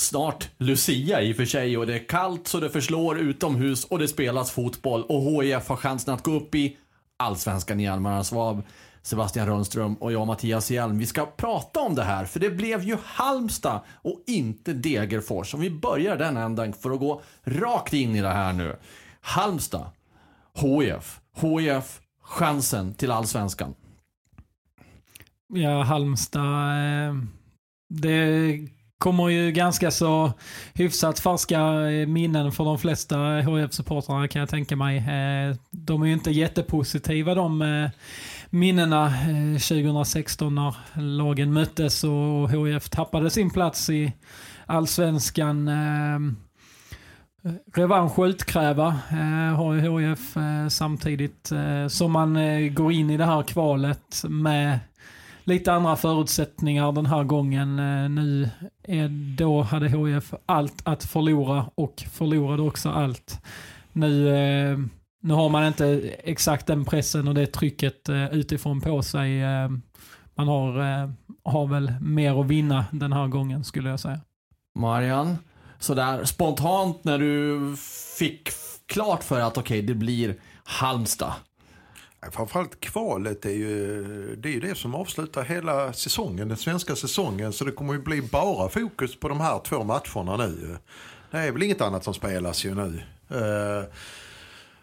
Snart Lucia i och för sig och det är kallt så det förslår utomhus och det spelas fotboll och HIF har chansen att gå upp i Allsvenskan igen. Almarna Svab. Sebastian Rönnström och jag Mattias Hjelm. Vi ska prata om det här för det blev ju Halmstad och inte Degerfors. Om vi börjar den änden, för att gå rakt in i det här nu. Halmstad, HIF, HIF, chansen till Allsvenskan. Ja, Halmstad. Eh, det kommer ju ganska så hyfsat färska eh, minnen för de flesta HF-supportrarna kan jag tänka mig. Eh, de är ju inte jättepositiva de eh, minnena 2016 när lagen möttes och HF tappade sin plats i allsvenskan. Revansch utkräva har ju HIF samtidigt som man går in i det här kvalet med lite andra förutsättningar den här gången. Eh, nu är, då hade HIF allt att förlora och förlorade också allt. Nu, eh, nu har man inte exakt den pressen och det trycket eh, utifrån på sig. Man har, har väl mer att vinna den här gången skulle jag säga. Marian, sådär spontant när du fick klart för att okej, okay, det blir Halmstad. Framförallt kvalet är ju, det är ju det som avslutar hela säsongen, den svenska säsongen. Så det kommer ju bli bara fokus på de här två matcherna nu. Det är väl inget annat som spelas ju nu. Eh,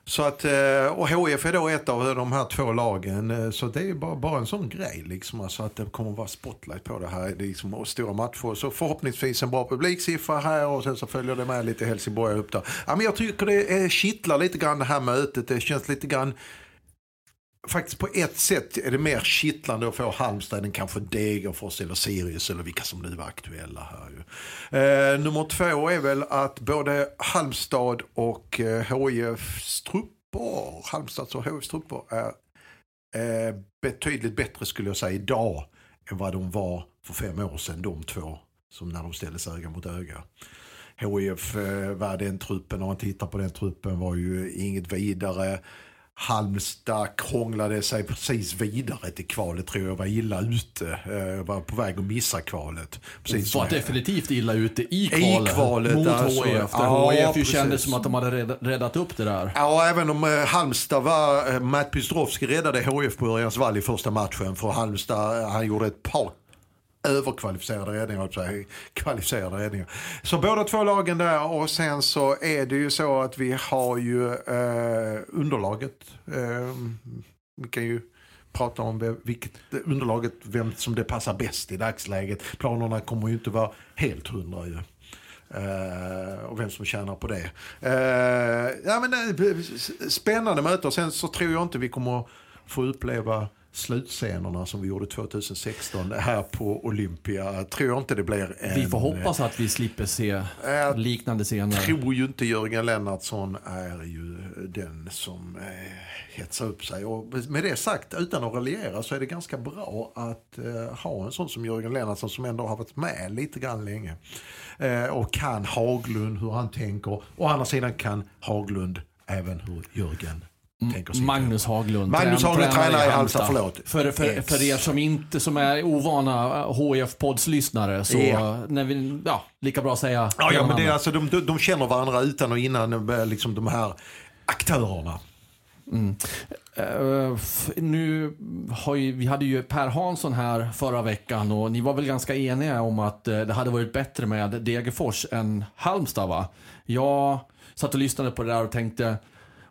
så att, eh, och HF är då ett av de här två lagen. Eh, så det är bara, bara en sån grej. Liksom, alltså att det kommer att vara spotlight på det här. Det är liksom stora matcher. Så förhoppningsvis en bra publiksiffra här och sen så följer det med lite Helsingborg upp där. Ja, men jag tycker det kittlar lite grann det här mötet. Det känns lite grann faktiskt på ett sätt är det mer kittlande att få Halmstad än kanske Degerfors eller Sirius eller vilka som nu var aktuella här. Ju. Eh, nummer två är väl att både Halmstad och eh, HIFs trupper, Halmstads och HIFs trupper är eh, betydligt bättre skulle jag säga idag än vad de var för fem år sedan de två som när de ställdes öga mot öga. HIF eh, var den truppen, om man tittar på den truppen var ju inget vidare. Halmstad krånglade sig precis vidare till kvalet tror jag var illa ute. Eh, var på väg att missa kvalet. Precis var definitivt illa ute i kvalet. I kvalet mot alltså, HIF. Ja, HIF ju kändes som att de hade räddat upp det där. Ja, även om eh, Halmstad var... Eh, Matt Pistrovski räddade HIF på Örjans vall i första matchen. För Halmstad, han gjorde ett par överkvalificerade räddningar. Kvalificerade räddningar. Så båda två lagen där och sen så är det ju så att vi har ju eh, underlaget. Eh, vi kan ju prata om vilket underlaget, vem som det passar bäst i dagsläget. Planerna kommer ju inte vara helt hundra ju. Uh, och vem som tjänar på det. Uh, ja, men, eh, spännande möte och sen så tror jag inte vi kommer få uppleva slutscenerna som vi gjorde 2016 här på Olympia. Tror jag inte det blir en... Vi får hoppas att vi slipper se äh, liknande scener. tror ju inte Jörgen Lennartsson är ju den som eh, hetsar upp sig. Och med det sagt, utan att raljera så är det ganska bra att eh, ha en sån som Jörgen Lennartsson som ändå har varit med lite grann länge. Eh, och kan Haglund hur han tänker. Å andra sidan kan Haglund även hur Jörgen Magnus Haglund. Magnus Haglund tränar i Halmstad, förlåt. För, för, för er som inte som är ovana HIF-podds-lyssnare så yeah. när vi, ja, lika bra säga. Ja, ja men det är alltså, de, de, de känner varandra utan och innan eh, liksom de här aktörerna. Mm. Uh, nu har ju, vi hade ju Per Hansson här förra veckan och ni var väl ganska eniga om att uh, det hade varit bättre med Degerfors än Halmstad va? Jag satt och lyssnade på det där och tänkte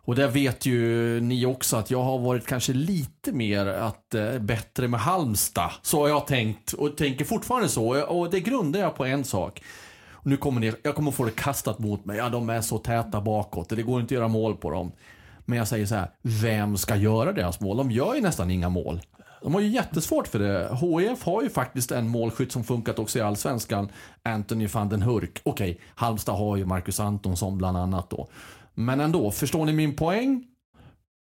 och det vet ju ni också att jag har varit kanske lite mer att eh, bättre med Halmstad. Så har jag tänkt och tänker fortfarande så. Och det grundar jag på en sak. Nu kommer ni, jag kommer få det kastat mot mig. Ja, de är så täta bakåt. Det går inte att göra mål på dem. Men jag säger så här, vem ska göra deras mål? De gör ju nästan inga mål. De har ju jättesvårt för det. HIF har ju faktiskt en målskytt som funkat också i Allsvenskan. Anthony van den Hurk. Okej, okay, Halmstad har ju Marcus Antonsson bland annat då. Men ändå, förstår ni min poäng?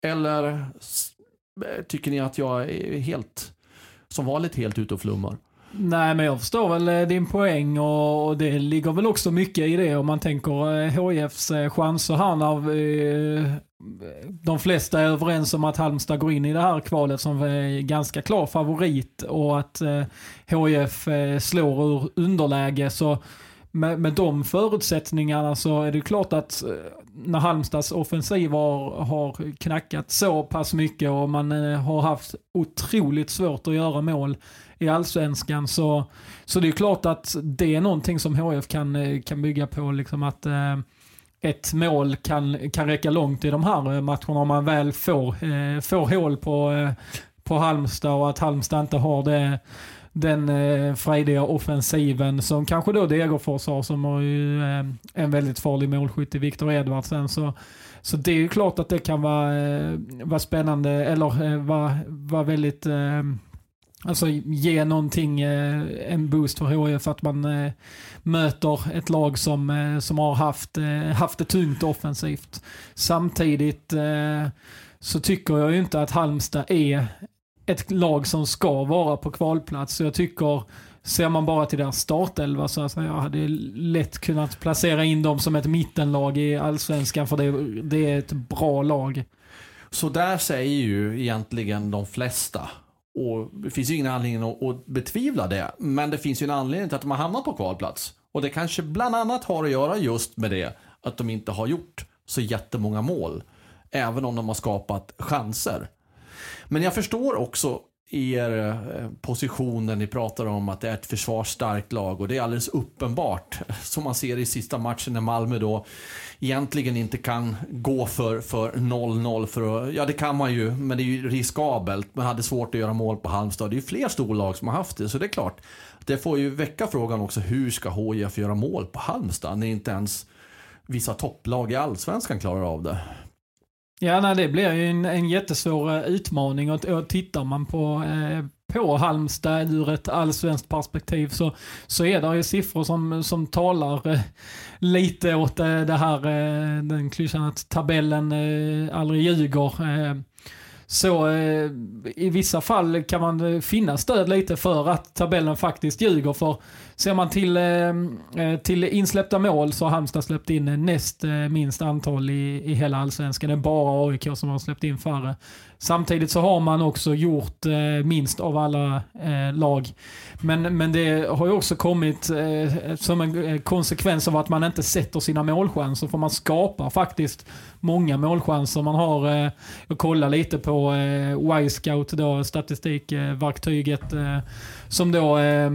Eller eh, tycker ni att jag är helt, som vanligt, helt ute och flummar? Nej, men jag förstår väl eh, din poäng och det ligger väl också mycket i det om man tänker eh, HIFs chanser här när eh, de flesta är överens om att Halmstad går in i det här kvalet som ganska klar favorit och att HIF slår ur underläge. Så med, med de förutsättningarna så är det klart att när Halmstads offensiv har, har knackat så pass mycket och man eh, har haft otroligt svårt att göra mål i allsvenskan så, så det är klart att det är någonting som HF kan, eh, kan bygga på. Liksom att eh, ett mål kan, kan räcka långt i de här eh, matcherna om man väl får, eh, får hål på, eh, på Halmstad och att Halmstad inte har det den eh, frejdiga offensiven som kanske då Degerfors har som har ju eh, en väldigt farlig målskytt i Viktor Edvardsen. Så, så det är ju klart att det kan vara, eh, vara spännande eller eh, vara, vara väldigt eh, Alltså ge någonting, eh, en boost för HIF att man eh, möter ett lag som, eh, som har haft, haft det tungt offensivt. Samtidigt så tycker jag ju inte att Halmstad är ett lag som ska vara på kvalplats. Så jag tycker, ser man bara till deras startelva så alltså, jag hade lätt kunnat placera in dem som ett mittenlag i allsvenskan för det, det är ett bra lag. Så där säger ju egentligen de flesta och det finns ju ingen anledning att, betvivla det. Men det finns ju en anledning till att de har hamnat på kvalplats. Och det kanske bland annat har att göra just med det. Att de inte har gjort så jättemånga mål. Även om de har skapat chanser. Men jag förstår också er eh, position när ni pratar om att det är ett försvarsstarkt lag och det är alldeles uppenbart som man ser i sista matchen när Malmö då egentligen inte kan gå för 0-0 för att, ja det kan man ju men det är ju riskabelt. Man hade svårt att göra mål på Halmstad. Det är ju fler storlag som har haft det så det är klart. Det får ju väcka frågan också hur ska HIF göra mål på Halmstad när inte ens vissa topplag i allsvenskan klarar av det. Ja, nej, det blir ju en, en jättesvår eh, utmaning och, och tittar man på, eh, på Halmstad ur ett allsvenskt perspektiv så, så är det ju siffror som, som talar eh, lite åt eh, det här, eh, den klyschan att tabellen eh, aldrig ljuger. Eh, så eh, i vissa fall kan man finna stöd lite för att tabellen faktiskt ljuger. För ser man till, eh, eh, till insläppta mål så har Halmstad släppt in näst eh, minst antal i, i hela allsvenskan. Det är bara AIK som har släppt in färre. Samtidigt så har man också gjort eh, minst av alla eh, lag. Men, men det har ju också kommit eh, som en eh, konsekvens av att man inte sätter sina målchanser. För man skapar faktiskt många målchanser. Man har, eh, jag kollar lite på eh, Y-scout, statistikverktyget, eh, som då eh,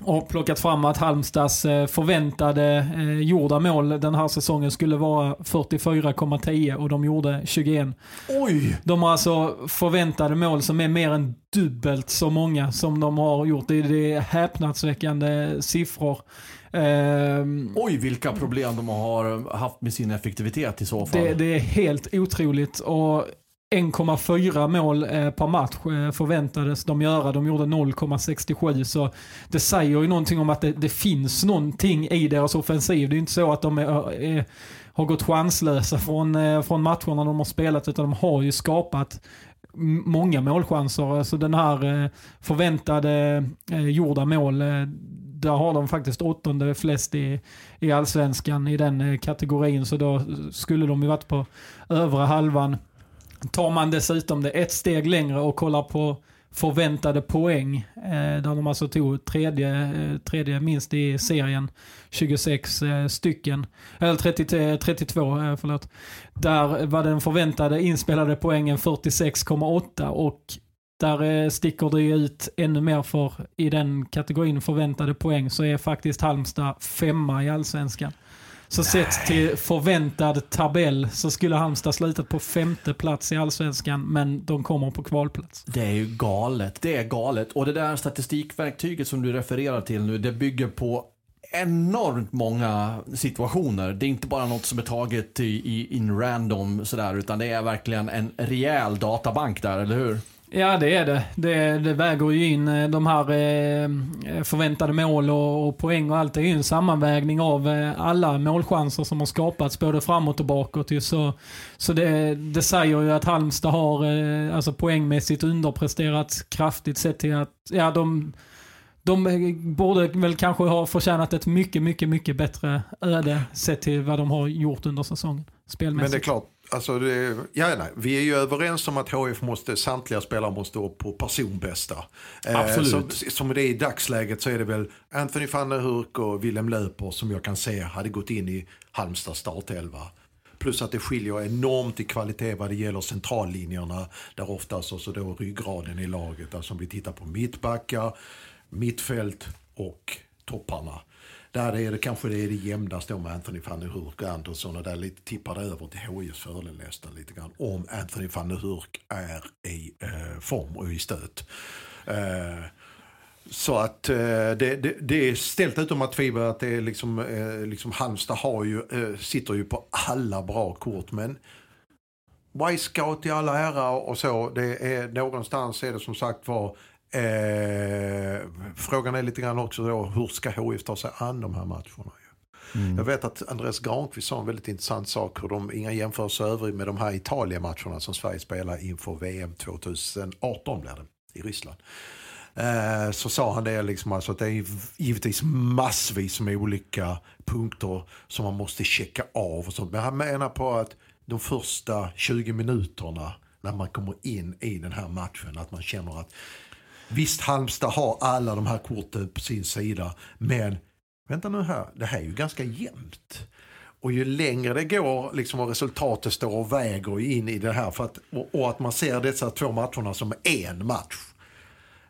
och plockat fram att Halmstads eh, förväntade eh, gjorda mål den här säsongen skulle vara 44,10 och de gjorde 21. Oj! De har alltså förväntade mål som är mer än dubbelt så många som de har gjort. Det är häpnadsväckande siffror. Um, Oj, vilka problem de har haft med sin effektivitet i så fall. Det, det är helt otroligt. Och 1,4 mål eh, per match eh, förväntades de göra. De gjorde 0,67 så det säger ju någonting om att det, det, finns någonting i deras offensiv. Det är inte så att de är, är, har gått chanslösa från, eh, från matcherna de har spelat utan de har ju skapat många målchanser. Alltså den här förväntade gjorda mål, där har de faktiskt åttonde flest i, i allsvenskan i den kategorin. Så då skulle de ju varit på övre halvan. Tar man dessutom det ett steg längre och kollar på förväntade poäng, eh, där de alltså tog tredje, eh, tredje minst i serien, 26 eh, stycken, eller 30, 32 eh, eh, förlåt. Där var den förväntade inspelade poängen 46,8 och där eh, sticker det ut ännu mer för i den kategorin förväntade poäng så är faktiskt Halmstad femma i allsvenskan. Så sett till förväntad tabell så skulle Halmstad slutat på femte plats i Allsvenskan, men de kommer på kvalplats. Det är ju galet. Det är galet. Och det där statistikverktyget som du refererar till nu, det bygger på enormt många situationer. Det är inte bara något som är taget i, i in random sådär, utan det är verkligen en rejäl databank där, eller hur? Ja, det är det. Det, det väger ju in eh, de här eh, förväntade mål och, och, poäng och allt. Det är ju en sammanvägning av eh, alla målchanser som har skapats både framåt och bakåt. Så, så det, det säger ju att Halmstad har alltså poängmässigt underpresterat kraftigt sett till att ja, de de borde väl kanske ha förtjänat ett mycket, mycket, mycket bättre öde sett till vad de har gjort under säsongen. Spelmässigt. Men det är klart, alltså det, ja, nej, vi är ju överens om att HF måste, samtliga spelare måste upp på personbästa. Absolut. Eh, som, som det är i dagsläget så är det väl Anthony van der Hurk och Willem Löper som jag kan se hade gått in i Halmstad startelva. Plus att det skiljer enormt i kvalitet vad det gäller centrallinjerna. Där oftast också då ryggraden i laget. Alltså om vi tittar på mittbackar, mittfält och topparna. Där är det kanske det är det jämnaste med Anthony van der Hurk och Andersson och där lite tippar det över till HIs fördel nästan lite grann. Om Anthony van der Hurk är i eh, form och i stöt. Eh, så att eh, det, det, det, är ställt utom att tvivla att det är liksom, eh, liksom Halmstad har ju, eh, sitter ju på alla bra kort men Wisecout i alla ära och så, det är någonstans är det som sagt var Eh, frågan är lite grann också då, hur ska HIF ta sig an de här matcherna? Mm. Jag vet att Andreas Granqvist sa en väldigt intressant sak, hur de, inga jämförelser övrigt med de här Italien-matcherna som Sverige spelar inför VM 2018 blir det, i Ryssland. Eh, så sa han det liksom alltså att det är givetvis massvis med olika punkter som man måste checka av och sånt. Men han menar på att de första 20 minuterna när man kommer in i den här matchen, att man känner att Visst, Halmstad har alla de här korten på sin sida, men vänta nu här, det här är ju ganska jämnt. Och ju längre det går liksom, och resultatet står och väger in i det här för att, och, och att man ser dessa två matcherna som en match.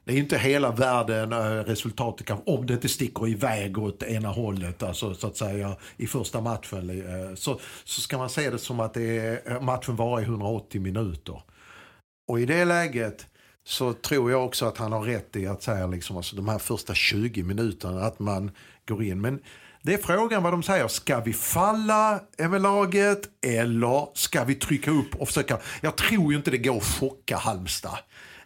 Det är inte hela världen eh, resultatet kan, om det inte sticker iväg åt ena hållet, alltså så att säga i första matchen. Eh, så, så ska man se det som att det är, eh, matchen varar i 180 minuter. Och i det läget så tror jag också att han har rätt i att säga liksom, alltså, de här första 20 minuterna att man går in. Men det är frågan vad de säger. Ska vi falla med laget eller ska vi trycka upp och försöka? Jag tror ju inte det går att chocka Halmstad.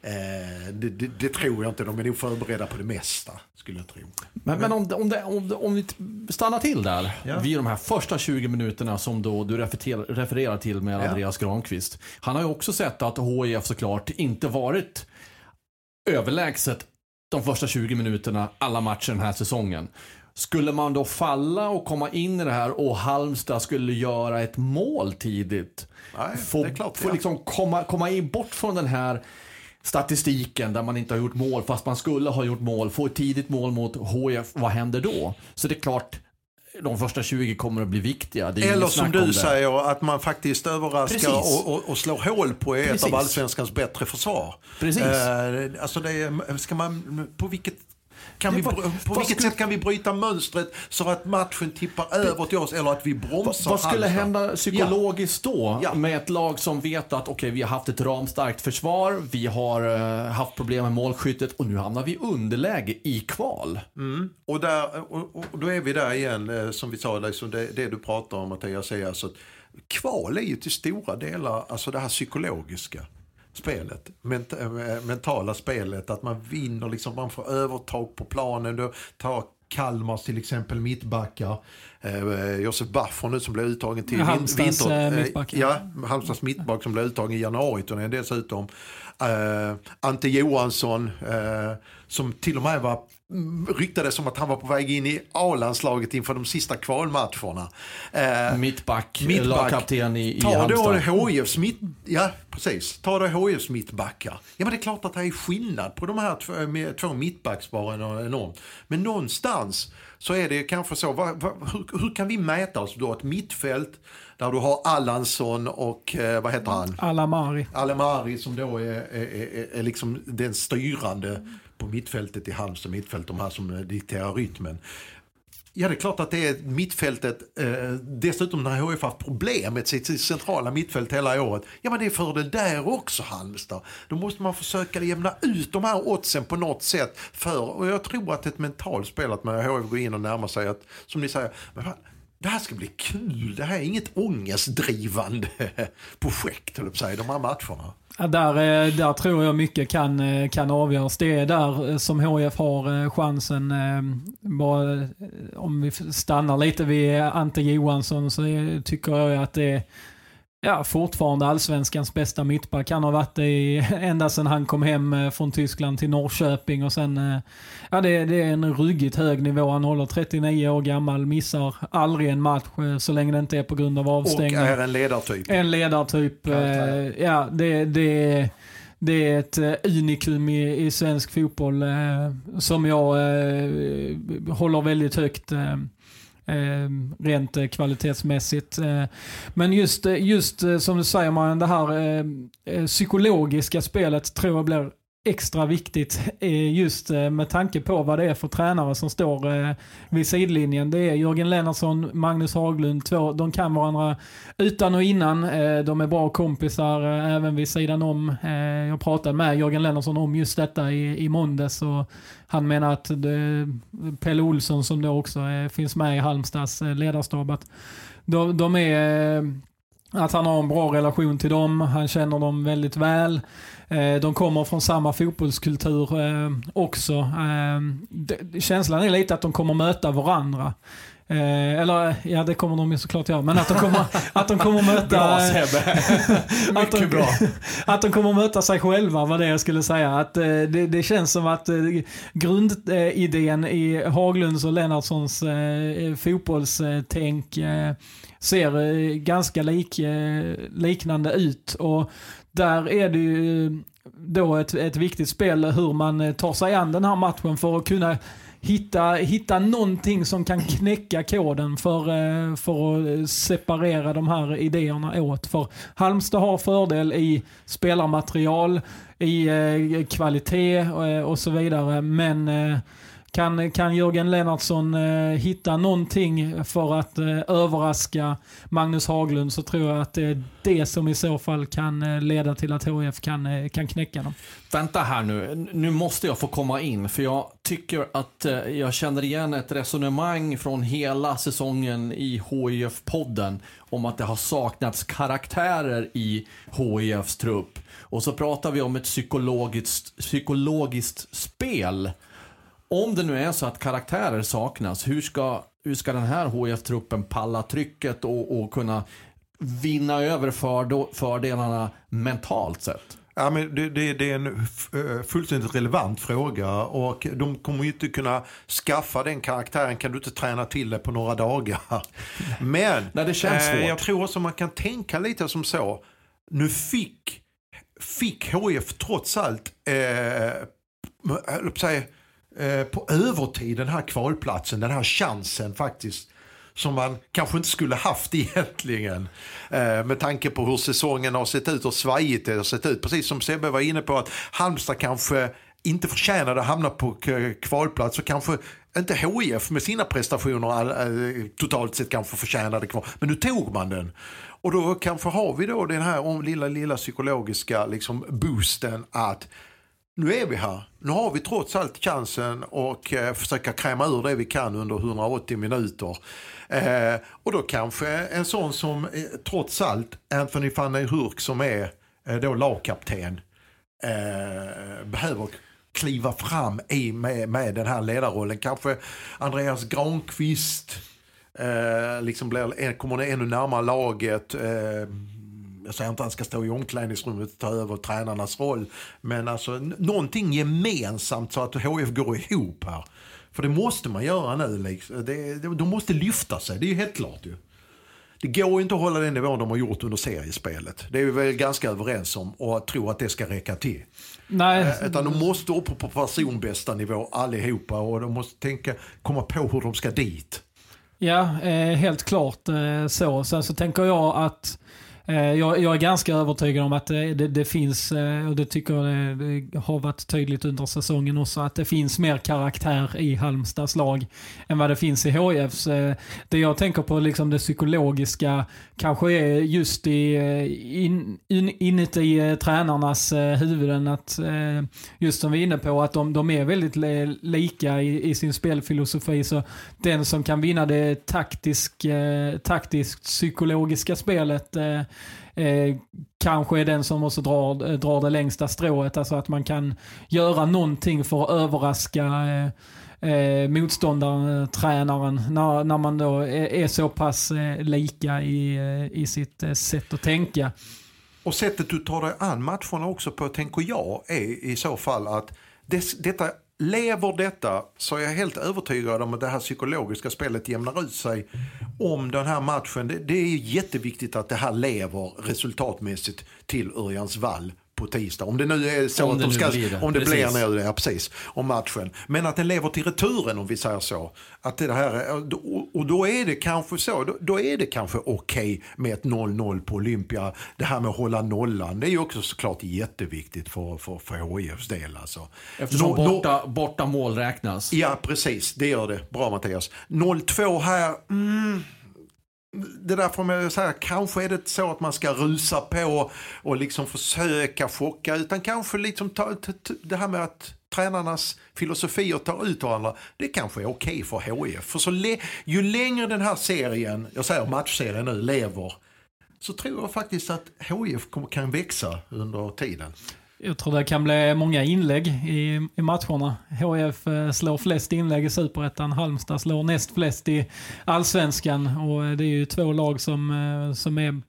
Eh, det, det, det, tror jag inte. De är nog förberedda på det mesta. Skulle jag tro. Men, men om, om, det, om, om vi stannar till där. Ja. Vid de här första 20 minuterna som då du refererar till med ja. Andreas Granqvist. Han har ju också sett att HIF såklart inte varit överlägset de första 20 minuterna alla matcher den här säsongen. Skulle man då falla och komma in i det här och Halmstad skulle göra ett mål tidigt. Nej, få, det är klart, få liksom komma, komma in bort från den här statistiken där man inte har gjort mål fast man skulle ha gjort mål. Få ett tidigt mål mot HIF, vad händer då? Så det är klart, de första 20 kommer att bli viktiga. Eller som du säger, att man faktiskt överraskar och, och, och, slår hål på ett Precis. av allsvenskans bättre försvar. Precis. Eh, alltså det, ska man, på vilket kan vi, på vilket sätt kan vi bryta mönstret så att matchen tippar över till oss eller att vi bromsar Vad skulle hända psykologiskt då ja. med ett lag som vet att okay, vi har haft ett ramstarkt försvar, vi har uh, haft problem med målskyttet och nu hamnar vi i underläge i kval. Mm. Och, där, och, och, då är vi där igen, eh, som vi sa, liksom det, det du pratar om Mattias, är alltså kval är ju till stora delar alltså det här psykologiska spelet, ment eh, eh, mentala spelet, att man vinner, liksom, man får övertag på planen. Då tar Kalmars till exempel mittbackar. Eh, Josef Baffer nu som blev uttagen till Halmstads vinter, eh, mittback. Ja, Halmstads mittback som blev uttagen i januari dessutom. Eh, Ante Johansson eh, som till och med var ryktades som att han var på väg in i A-landslaget inför de sista kvalmatcherna. Eh, mittback, mittback lagkapten i, i Ta då HIFs mitt, ja, precis. Ta då HIFs mittbackar. Ja men det är klart att det är skillnad på de här två, två mittbacksparen enormt. Men någonstans så är det kanske så, va, va, hur, hur, kan vi mäta oss då? Ett mittfält där du har Allansson och eh, vad heter han? Alamari. Alamari som då är, är, är, är liksom den styrande på mittfältet i Halmstad mittfält, de här som dikterar rytmen. Ja, det är klart att det är mittfältet. Eh, dessutom när HIF haft problem med sitt centrala mittfält hela året. Ja, men det är fördel där också Halmstad. Då måste man försöka jämna ut de här oddsen på något sätt. För, och jag tror att ett mentalt spel att HIF går in och närmar sig att, som ni säger, men fan, det här ska bli kul. Det här är inget ångestdrivande projekt, de här matcherna. Där, eh, där tror jag mycket kan, eh, kan avgöras. Det är där eh, som HF har chansen. Bara, om vi stannar lite vid Ante Johansson så tycker jag att det är Ja, fortfarande allsvenskans bästa mittback. Han har varit det ända sedan han kom hem eh, från Tyskland till Norrköping och sen, eh, ja det, det, är en ruggigt hög nivå. Han håller 39 år gammal, missar aldrig en match eh, så länge det inte är på grund av avstängning. Och är en ledartyp. En ledartyp. Ja, det, det, det är ett unikum i, i svensk fotboll som jag håller väldigt högt. Eh, Ehm, rent eh, kvalitetsmässigt. Eh, men just, eh, just eh, som du säger Marianne, det här eh, psykologiska spelet tror jag blir extra viktigt eh, just eh, med tanke på vad det är för tränare som står eh, vid sidlinjen. Det är Jörgen Lennartsson, Magnus Haglund, två, de kan varandra utan och innan. De är bra kompisar även vid sidan om. Jag pratade med Jörgen Lennartsson om just detta i, i måndags och han menar att det, Pelle Olsson som då också är, finns med i Halmstads ledarstab, att de, de är att han har en bra relation till dem, han känner dem väldigt väl. Eh, de kommer från samma fotbollskultur eh, också. Eh, känslan är lite att de kommer möta varandra. Eh, eller ja, det kommer de ju såklart göra. Men att de kommer, att de kommer möta... bra Sebbe! Mycket att de, bra. Att de kommer möta sig själva var det jag skulle säga. Att, eh, det, det, känns som att eh, grundidén i Haglunds och Lennartssons fotbollstänk ser ganska lik, liknande ut. Och där är det ju eh, då ett, ett viktigt spel hur man eh, tar sig an den här matchen för att kunna hitta, hitta någonting som kan knäcka koden för, eh, för att separera de här idéerna åt. För Halmstad har fördel i spelarmaterial, i kvalitet och så vidare. Men kan, kan Jörgen Lennartsson eh, hitta någonting för att eh, överraska Magnus Haglund så tror jag att det är det som i så fall kan eh, leda till att HF kan, eh, kan knäcka dem. Vänta här nu, nu måste jag få komma in för jag tycker att eh, jag känner igen ett resonemang från hela säsongen i HIF-podden om att det har saknats karaktärer i HIFs trupp. Och så pratar vi om ett psykologiskt, psykologiskt spel om det nu är så att karaktärer saknas, hur ska, hur ska den här HF-truppen palla trycket och, och kunna vinna över fördelarna mentalt sett? Ja, men det, det, det, är en eh, fullständigt relevant fråga och de kommer ju inte kunna skaffa den karaktären kan du inte träna till det på några dagar. Men Nej, det känns eh, jag tror också man kan tänka lite som så. Nu fick, fick HF trots allt eh, säga, Eh, på övertid den här kvalplatsen, den här chansen faktiskt som man kanske inte skulle haft egentligen. Eh, med tanke på hur säsongen har sett ut och svajigt det har sett ut. Precis som Sebbe var inne på att Halmstad kanske inte förtjänade att hamna på kvalplats och kanske inte HIF med sina prestationer eh, totalt sett kanske förtjänade kvar. Men nu tog man den. Och då kanske har vi då den här lilla, lilla psykologiska liksom boosten att nu är vi här. Nu har vi trots allt chansen att eh, försöka kräma ur det vi kan under 180 minuter. Eh, och då kanske en sån som eh, trots allt Anthony van der Hurk som är eh, då lagkapten eh, behöver kliva fram i med, med den här ledarrollen. Kanske Andreas Granqvist eh, liksom blir, kommer ännu närmare laget. Eh, jag säger inte att han ska stå i omklädningsrummet och ta över tränarnas roll. Men alltså någonting gemensamt så att HF går ihop här. För det måste man göra nu. Liksom. Det, de måste lyfta sig, det är ju helt klart ju. Det går inte att hålla den nivån de har gjort under seriespelet. Det är vi väl ganska överens om och tro att det ska räcka till. Nej. Eh, utan de måste upp på personbästa nivå allihopa och de måste tänka, komma på hur de ska dit. Ja, eh, helt klart eh, så. Sen så tänker jag att Eh, jag, jag, är ganska övertygad om att det, det, det finns, eh, och det tycker jag det, har varit tydligt under säsongen också, att det finns mer karaktär i Halmstads lag än vad det finns i HIFs. Det jag tänker på, liksom det psykologiska, kanske är just i, in, in, inuti tränarnas huvuden. Att, just som vi är inne på, att de, de är väldigt lika i, i, sin spelfilosofi. Så den som kan vinna det taktisk, taktiskt psykologiska spelet eh, kanske är den som också drar, drar det längsta strået. Alltså att man kan göra någonting för att överraska eh, eh, motståndaren, eh, tränaren, när, när man då är, är så pass eh, lika i, eh, i sitt eh, sätt att tänka. Och sättet du tar dig an matcherna också på, tänker jag, är i så fall att des, detta Lever detta så är jag helt övertygad om att det här psykologiska spelet jämnar ut sig om den här matchen. Det, det är jätteviktigt att det här lever resultatmässigt till Örjans vall på tisdag. Om det nu är så om att de ska, blir det. om det precis. blir nu, ja precis, om matchen. Men att den lever till returen om vi säger så. Att det här, och då är det kanske så, då, då är det kanske okej okay med ett 0-0 på Olympia. Det här med att hålla nollan, det är ju också såklart jätteviktigt för, för, för HIFs del. Alltså. Eftersom no, borta, borta mål räknas. Ja, precis, det gör det. Bra Mattias. 0-2 här, mm det där får man säga, kanske är det så att man ska rusa på och liksom försöka chocka utan kanske liksom ta, det här med att tränarnas filosofier tar ut varandra. Det kanske är okej okay för HIF. För så le, ju längre den här serien, jag säger matchserien nu, lever så tror jag faktiskt att HIF kan växa under tiden. Jag tror det kan bli många inlägg i, i matcherna. HF eh, slår flest inlägg i Superettan, Halmstad slår näst flest i Allsvenskan och eh, det är ju två lag som, eh, som är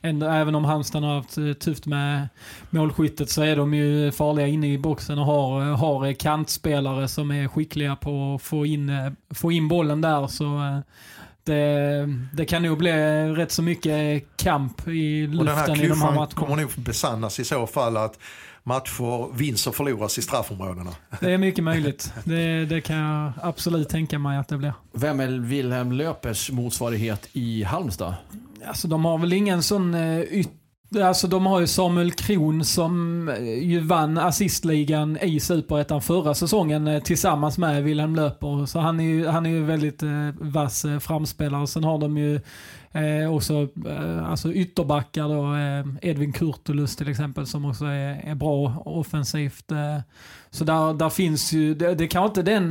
Ändå, även om Halmstad har haft tufft med målskyttet så är de ju farliga inne i boxen och har, har kantspelare som är skickliga på att få in, få in bollen där. Så det, det kan nog bli rätt så mycket kamp i luften i de här matcherna. kommer nog besannas i så fall att matcher vinns och förloras i straffområdena. Det är mycket möjligt. Det, det, kan jag absolut tänka mig att det blir. Vem är Wilhelm Löpers motsvarighet i Halmstad? Alltså de har väl ingen sån uh, yt Alltså de har ju Samuel Kron som eh, ju vann assistligan i Superettan förra säsongen eh, tillsammans med Wilhelm Löper. Så han är ju, han är ju väldigt eh, vass framspelare. Sen har de ju Eh, också eh, alltså ytterbackar då, eh, Edvin Kurtulus till exempel som också är, är bra offensivt. Eh, så där, där finns ju, det, det kan inte den,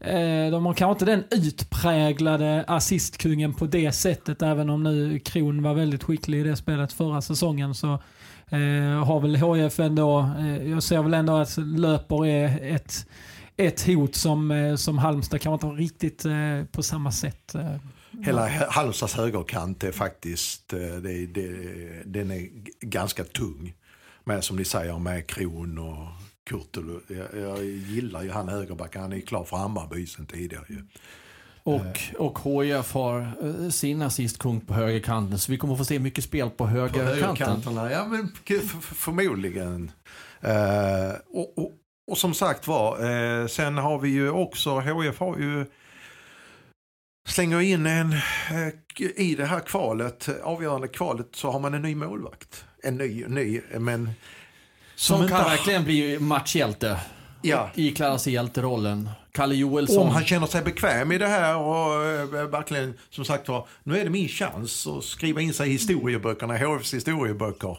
eh, de har kanske inte den utpräglade assistkungen på det sättet även om nu Kron var väldigt skicklig i det spelet förra säsongen så eh, har väl HF ändå, eh, jag ser väl ändå att löper är ett ett hot som, eh, som Halmstad kanske inte riktigt eh, på samma sätt Hela Halmstads högerkant är faktiskt, eh, det, det, den är ganska tung. Med som ni säger med Kron och Kurtulu. Jag, jag gillar ju han högerbacken, han är klar för Hammarby sen tidigare ju. Och, och HIF har eh, sin assistkung på högerkanten så vi kommer få se mycket spel på högerkanten. På ja men förmodligen. Uh, och, och, och, som sagt var, uh, sen har vi ju också, HIF har ju slänger in en, eh, i det här kvalet, avgörande kvalet, så har man en ny målvakt. En ny, ny, men... Som, som kan inte... verkligen bli matchhjälte. Ja. Ikläda sig hjälterollen. Kalle Joelsson. Om han känner sig bekväm i det här och äh, verkligen, som sagt var, nu är det min chans att skriva in sig i historieböckerna, HFs historieböcker.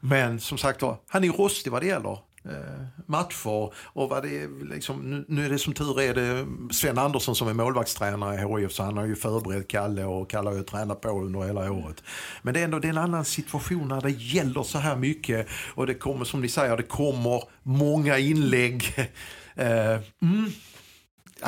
Men som sagt var, han är rostig vad det gäller eh, Eh, matcher. Och vad det är, liksom, nu, är det som tur är det Sven Andersson som är målvaktstränare i HIF så han har ju förberett Kalle och Kalle har ju tränat på under hela året. Men det är ändå det är en annan situation när det gäller så här mycket och det kommer som ni säger, det kommer många inlägg. Eh, mm.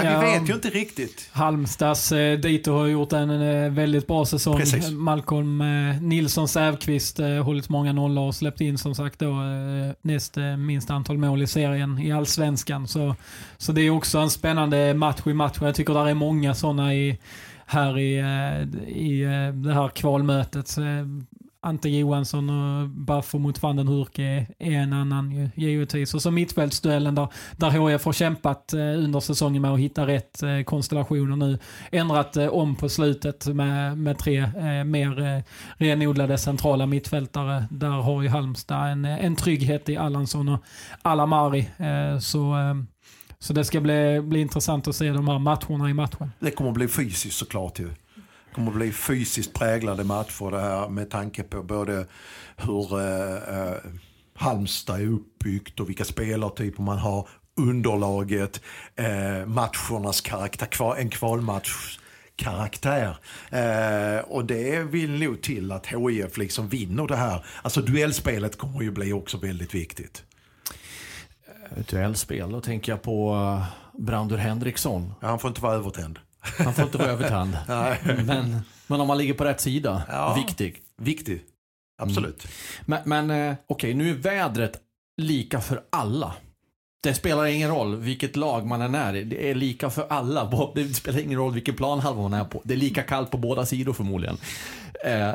Ja, vi vet ju inte riktigt. Halmstads eh, Dito har gjort en eh, väldigt bra säsong. Precis. Malcolm eh, Nilsson Sävqvist eh, hållit många nollor och släppt in som sagt då eh, näst eh, minst antal mål i serien i allsvenskan. Så, så det är också en spännande match i matchen. Jag tycker det är många sådana i, här i, eh, i det här kvalmötet. Ante Johansson och Baffo mot van den Hurk är, är en annan ju, givetvis. Och så mittfältsduellen där, där HF har kämpat eh, under säsongen med att hitta rätt eh, konstellationer nu. Ändrat eh, om på slutet med, med tre eh, mer eh, renodlade centrala mittfältare. Där har ju Halmstad en, eh, en trygghet i Allansson och Alamari. Eh, så eh, så det ska bli, bli intressant att se de här matcherna i matchen. Det kommer att bli fysiskt såklart ju. Kommer att bli fysiskt präglade matcher det här med tanke på både hur eh, eh, Halmstad är uppbyggt och vilka spelartyper man har, underlaget, eh, matchernas karaktär, en kvalmatch karaktär. Eh, och det vill nog till att HIF liksom vinner det här. Alltså duellspelet kommer ju bli också väldigt viktigt. Duellspel, då tänker jag på eh, Brandur Henriksson. Ja, han får inte vara övertänd. Han får inte vara övertänd. men, men om man ligger på rätt sida, Ja. viktig. Viktig. Absolut. Men, men eh, okej, nu är vädret lika för alla. Det spelar ingen roll vilket lag man än är i. Det är lika för alla. Det spelar ingen roll vilken planhalva man är på. Det är lika kallt på båda sidor förmodligen. Eh,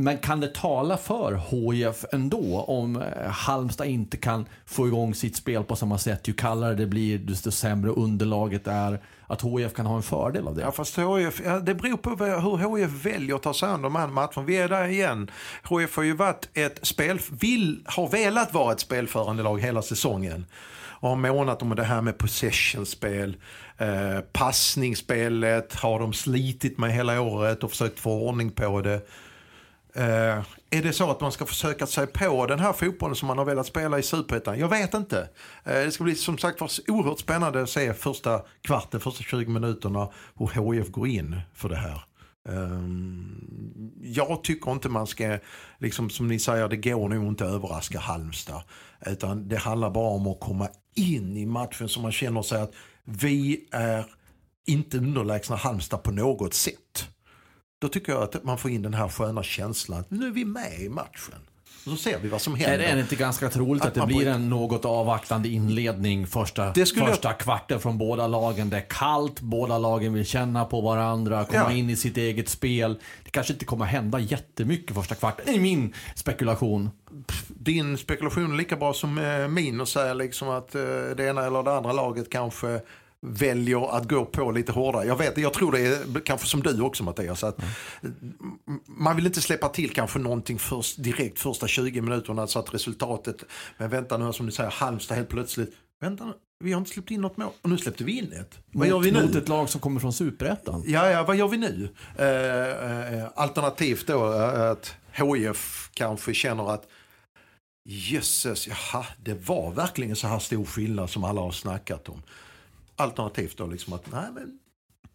men kan det tala för HIF ändå om eh, Halmstad inte kan få igång sitt spel på samma sätt? Ju kallare det blir, desto sämre underlaget är. Att HIF kan ha en fördel av det. Ja, fast HIF, ja, det beror på hur HIF väljer att ta sig an de här matcherna. Vi är där igen. HIF har ju varit ett spel, vill, har velat vara ett spelförande lag hela säsongen. Och har månat om det här med possessionspel, eh, passningsspelet har de slitit med hela året och försökt få ordning på det. Eh, är det så att man ska försöka sig på den här fotbollen som man har velat spela i Superettan? Jag vet inte. Eh, det ska bli som sagt var oerhört spännande att se första kvarten, första 20 minuterna hur HIF går in för det här. Ehm, jag tycker inte man ska, liksom som ni säger, det går nog inte att överraska Halmstad. Utan det handlar bara om att komma in i matchen så man känner sig att vi är inte underlägsna Halmstad på något sätt. Då tycker jag att man får in den här sköna känslan. Nu är vi med i matchen. Och så ser vi vad som händer. är det inte ganska troligt att, Att det blir en något avvaktande inledning första, skulle jag- första kvarten från båda lagen? Det är kallt, båda lagen vill känna på varandra, komma Ja. in i sitt eget spel. Det kanske inte kommer hända jättemycket första kvarten, det är min spekulation. Din spekulation är lika bra som eh, min och säga liksom att eh, det ena eller det andra laget kanske väljer att gå på lite hårdare. Jag vet, jag tror det är kanske som du också Mattias. Att m- Man vill inte släppa till kanske någonting först, direkt första 20 minuterna så att resultatet, men vänta nu som du säger, Halmstad helt plötsligt, vänta nu, vi har inte släppt in något mål och nu släppte vi in ett. Vad gör vi nu? Mot ett lag som kommer från superettan. Ja, ja, vad gör vi nu? Eh, eh, alternativt då eh, att HIF kanske känner att jösses, jaha, det var verkligen så här stor skillnad som alla har snackat om. Alternativt då liksom att nej men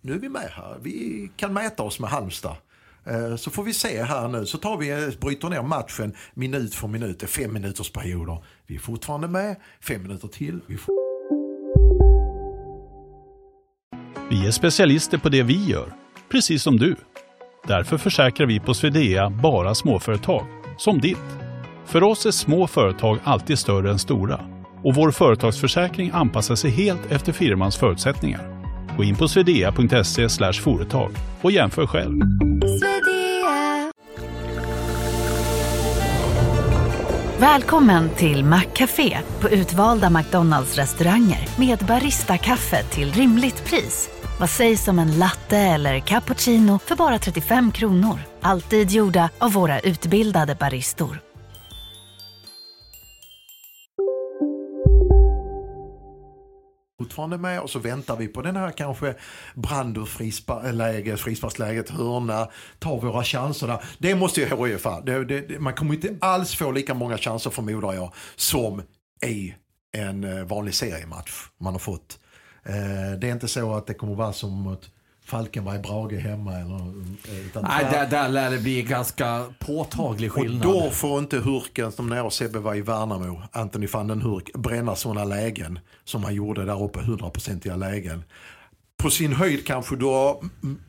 nu är vi med här, vi kan mäta oss med Halmstad. Eh, så får vi se här nu, så tar vi, eh, bryter ner matchen minut för minut, det är fem minuters perioder. Vi är fortfarande med, fem minuter till. Vi får... Vi är specialister på det vi gör, precis som du. Därför försäkrar vi på Swedea bara småföretag, som ditt. För oss är små företag alltid större än stora och vår företagsförsäkring anpassar sig helt efter firmans förutsättningar. Gå in på swedea.se företag och jämför själv. Välkommen till Maccafé på utvalda McDonalds restauranger med Baristakaffe till rimligt pris. Vad sägs om en latte eller cappuccino för bara 35 kronor? Alltid gjorda av våra utbildade baristor. Fortfarande med och så väntar vi på den här kanske brand och frisparksläget, frisparksläget, hörna, tar våra chanser där. Det måste ju HIF. Det, det, man kommer inte alls få lika många chanser förmodar jag som i en eh, vanlig seriematch man har fått. Eh, det är inte så att det kommer vara som mot Falkenberg, Brage hemma eller... eh, Utan Nej, där, där lär det bli ganska påtaglig och skillnad. då får inte Hurken, som när jag och Sebbe var i Värnamo, Anthony van den Hurk, bränna sådana lägen som han gjorde där uppe, 100-procentiga lägen. På sin höjd kanske du har, mm,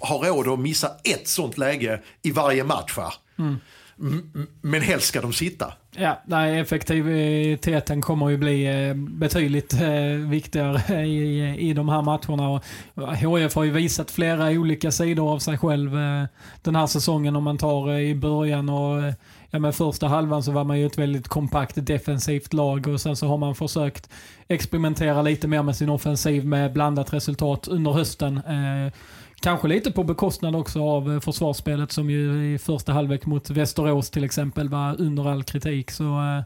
har råd att missa ett sånt läge i varje match. Va? M- m- men helst ska de sitta. Ja, nej, effektiviteten kommer ju bli eh, betydligt eh, viktigare i, i de här matcherna. HF eh, har ju visat flera olika sidor av sig själv den här säsongen om man tar i början och ja, men första halvan så var man ju ett väldigt kompakt defensivt lag och sen så har man försökt experimentera lite mer med sin offensiv med blandat resultat under hösten. Kanske lite på bekostnad också av eh, försvarsspelet som ju i första halvlek mot Västerås till exempel var under all kritik. Så, eh,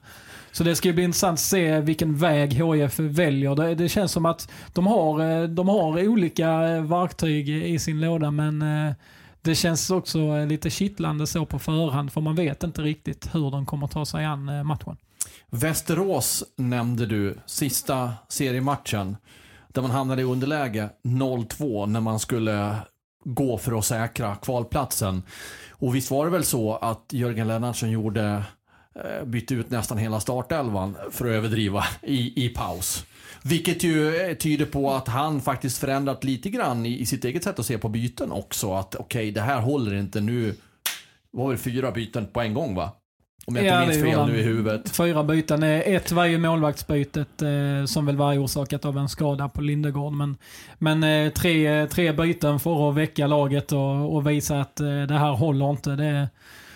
så det ska ju bli intressant att se vilken väg HIF väljer. Det, det känns som att de har, eh, de har olika verktyg i sin låda men det känns också lite kittlande så på förhand för man vet inte riktigt hur de kommer ta sig an matchen. Västerås nämnde du, sista seriematchen. Där man hamnade i underläge 0-2 när man skulle gå för att säkra kvalplatsen. Och visst var det väl så att Jörgen Lennartsson gjorde, eh, bytte ut nästan hela startelvan för att överdriva i, i paus. Vilket ju eh, tyder på att han faktiskt förändrat lite grann i, i sitt eget sätt att se på byten också. Att okej, det här håller inte nu. Det var väl fyra byten på en gång va? Om jag inte Ja, minns fel nu i huvudet. Fyra byten. Eh, Ett var ju målvaktsbytet eh, som väl var orsakat av en skada på Lindegård. Men, men eh, tre, tre byten för att väcka laget och, och visa att eh, det här håller inte. Det,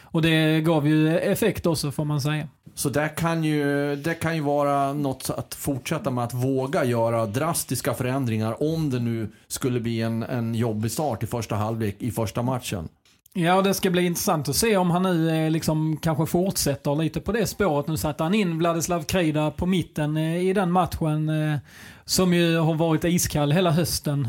och det gav ju effekt också får man säga. Så det kan, ju, det kan ju vara något att fortsätta med att våga göra drastiska förändringar om det nu skulle bli en, en jobbig start i första halvlek i första matchen. Ja, det ska bli intressant att se om han nu eh, liksom kanske fortsätter lite på det spåret. Nu satte han in Vladislav Krida på mitten eh, i den matchen eh, som ju har varit iskall hela hösten.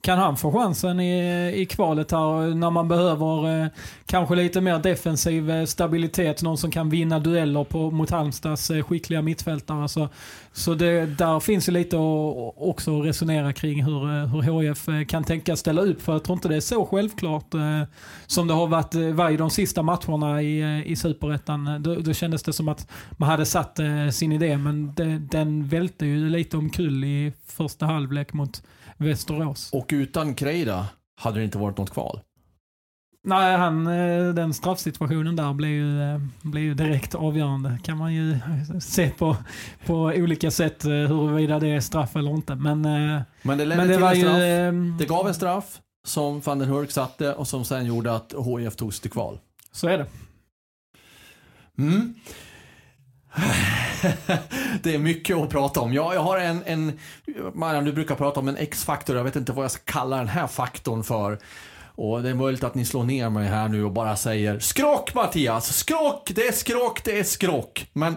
Kan han få chansen i, i kvalet här när man behöver eh, kanske lite mer defensiv eh, stabilitet, någon som kan vinna dueller på, mot Halmstads eh, skickliga mittfältare. Så, så det, där finns ju lite att också resonera kring hur, eh, hur HF eh, kan tänka ställa upp. För jag tror inte det är så självklart eh, som det har varit var i de sista matcherna i, i Superettan. Då, då kändes det som att man hade satt eh, sin idé, men det, den välte ju lite omkull i första halvlek mot Västerås. Och utan Kreida hade det inte varit något kval. Nej, han, eh, den straffsituationen där blev ju, eh, blev ju direkt avgörande. kan man ju se på, på olika sätt eh, huruvida det är straff eller inte. Men, eh, Men det ledde men det till var en ju... straff. eh, Det gav en straff som van den Hurk satte och som sen gjorde att HIF togs till kval. Så är det. Mm. det är mycket att prata om. Jag, jag har en, en Marian du brukar prata om en X-faktor. Jag vet inte vad jag ska kalla den här faktorn för. Och det är möjligt att ni slår ner mig här nu och bara säger skrock Mattias! Skrock! Det är skrock, det är skrock. Men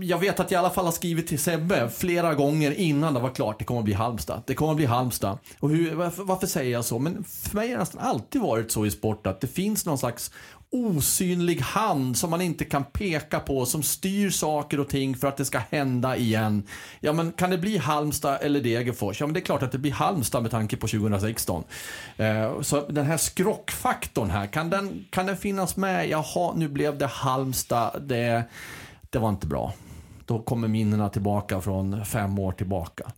jag vet att jag i alla fall har skrivit till Sebbe flera gånger innan det var klart. Det kommer att bli Halmstad. Det kommer att bli Halmstad. Och hur, varför, varför säger jag så? Men för mig har det nästan alltid varit så i sport att det finns någon slags osynlig hand som man inte kan peka på som styr saker och ting för att det ska hända igen. Ja men kan det bli Halmstad eller Degerfors? Ja men det är klart att det blir Halmstad med tanke på 2016. Eh, så den här skrockfaktorn här, kan den, kan den finnas med? Jaha, nu blev det Halmstad. Det, det var inte bra. Då kommer minnena tillbaka från fem år tillbaka.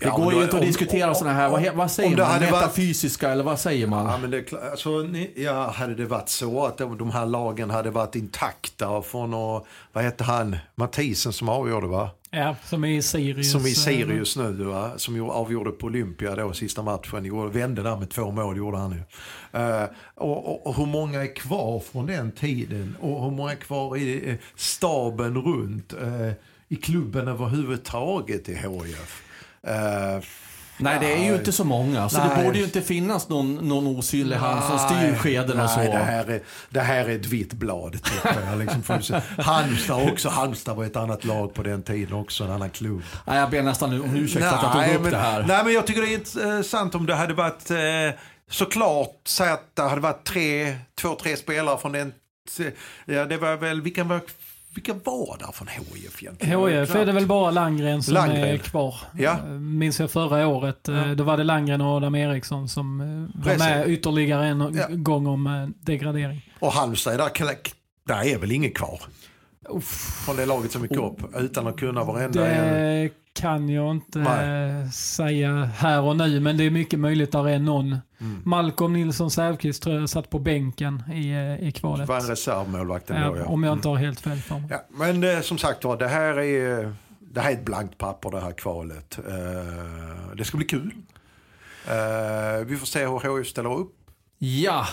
Det Ja, går ju inte att diskutera sådana här, vad, vad säger man? hade varit- Metafysiska eller vad säger man? Ja, men det, är klart- alltså, ni- ja, hade det varit så att de, här lagen hade varit intakta från, och, vad hette han, Mathisen som avgjorde va? Ja, som i Sirius. Som i eh, Sirius nu va? Som avgjorde på Olympia då sista matchen. Vände där med två mål gjorde han ju. Eh, och, och, och hur många är kvar från den tiden? Och hur många är kvar i eh, staben runt? eh, I klubben överhuvudtaget i HIF? Eh, Nej, det är ju inte så många. Så det Nej. borde ju inte finnas någon, någon osynlig hand som styr skeden och så. Nej, det här är, det här är ett vitt blad. jag, Liksom. Halmstad också. Halmstad var ett annat lag på den tiden också. En annan klubb. Nej, jag ber nästan om ursäkt för att jag tog upp men, det här. Nej, men jag tycker det är intressant om det hade varit eh, såklart, säg att det hade varit tre, två, tre spelare från den. Ja, det var väl, vilka var, vilka var där från HIF egentligen? HIF är det väl bara Landgren som Landgren. är kvar. Ja. Eh, Minns jag förra året. eh, Då var det Landgren och Adam Eriksson som eh, var Precis. med ytterligare en Ja. gång om degradering. Och Halmstad, är där, där är väl ingen kvar? Från det laget som gick upp utan att kunna varenda en. Kan jag inte Nej. säga här och nu, men det är mycket möjligt att det är någon. Mm. Malcolm Nilsson Säfqvist tror jag satt på bänken i, eh, i kvalet. var en reservmålvakt ändå, Ja, ja. om jag inte har helt fel för mig. Ja, men eh, som sagt var, det här är, det här är ett blankt papper det här kvalet. Eh, det ska bli kul. Eh, vi får se hur HIF ställer upp. Ja,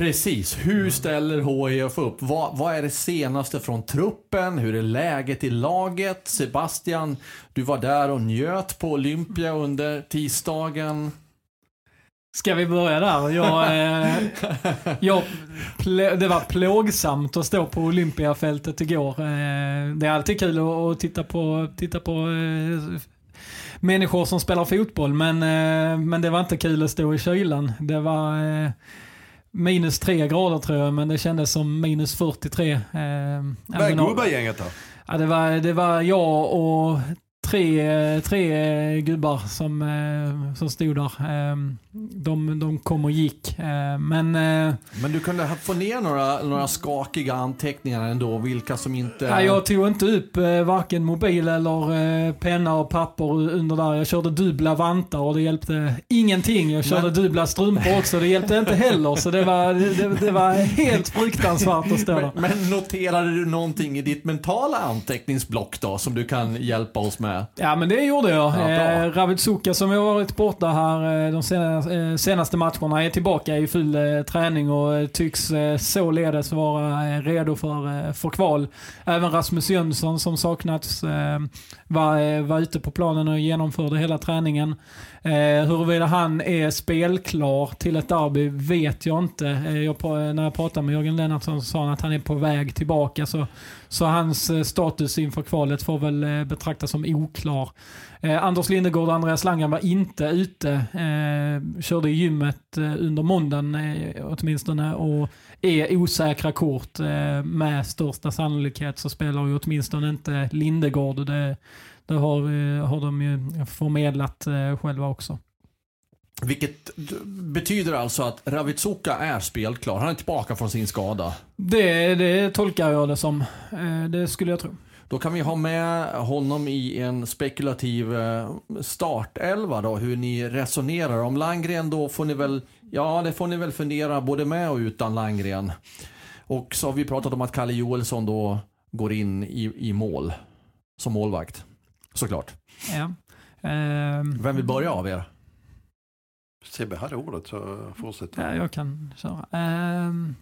precis. Hur ställer HIF upp? Vad, vad är det senaste från truppen? Hur är läget i laget? Sebastian, du var där och njöt på Olympia under tisdagen. Ska vi börja där? Jag, eh, jag, det var plågsamt att stå på Olympiafältet igår. Eh, det är alltid kul att, att titta på, titta på eh, människor som spelar fotboll, men, eh, men det var inte kul att stå i kylan. Det var eh, minus tre grader tror jag, men det kändes som minus 43. Eh, Vad är gubbagänget då? Ja, det, var, det var jag och tre, tre gubbar som, eh, som stod där. De, de kom och gick. Eh, Men eh, Men du kunde få ner några, några skakiga anteckningar ändå, vilka som inte... ja, jag tog inte upp eh, varken mobil eller penna och papper under där. Jag körde dubbla vantar och det hjälpte ingenting. Jag körde Men- dubbla strumpor också. Det hjälpte inte heller. Så det var, det, det var helt fruktansvärt att stå där. Men, men noterade du någonting i ditt mentala anteckningsblock då, som du kan hjälpa oss med? Ja men det gjorde jag. Ja, eh, Ravid Suka som har varit borta här de senaste, Eh, senaste matcherna är tillbaka i full eh, träning och eh, tycks således vara redo för, för kval. Även Rasmus Jönsson som saknats var, var ute på planen och genomförde hela träningen. Eh, huruvida han är spelklar till ett derby vet jag inte. Eh, jag, när jag pratade med Jörgen Lennartsson så sa han att han är på väg tillbaka. Så, så hans eh, status inför kvalet får väl eh, betraktas som oklar. Eh, Anders Lindegård och Andreas Langen var inte ute. Eh, körde i gymmet eh, under måndagen eh, åtminstone och är osäkra kort. Eh, med största sannolikhet så spelar ju åtminstone inte Lindegård. Det, det har, eh, har de ju förmedlat eh, själva också. Vilket betyder alltså att Ravitsuka är spelklar. Han är tillbaka från sin skada. Det, det tolkar jag det som. Eh, det skulle jag tro. Då kan vi ha med honom i en spekulativ startelva då, hur ni resonerar. Om Landgren då får ni väl, ja det får ni väl fundera både med och utan Landgren. Och så har vi pratat om att Kalle Joelsson då går in i, i mål som målvakt. Såklart. Ja. Ehm, Vem vill börja av er? Sebbe hade ordet så fortsätt. Ja, jag kan köra. Ehm,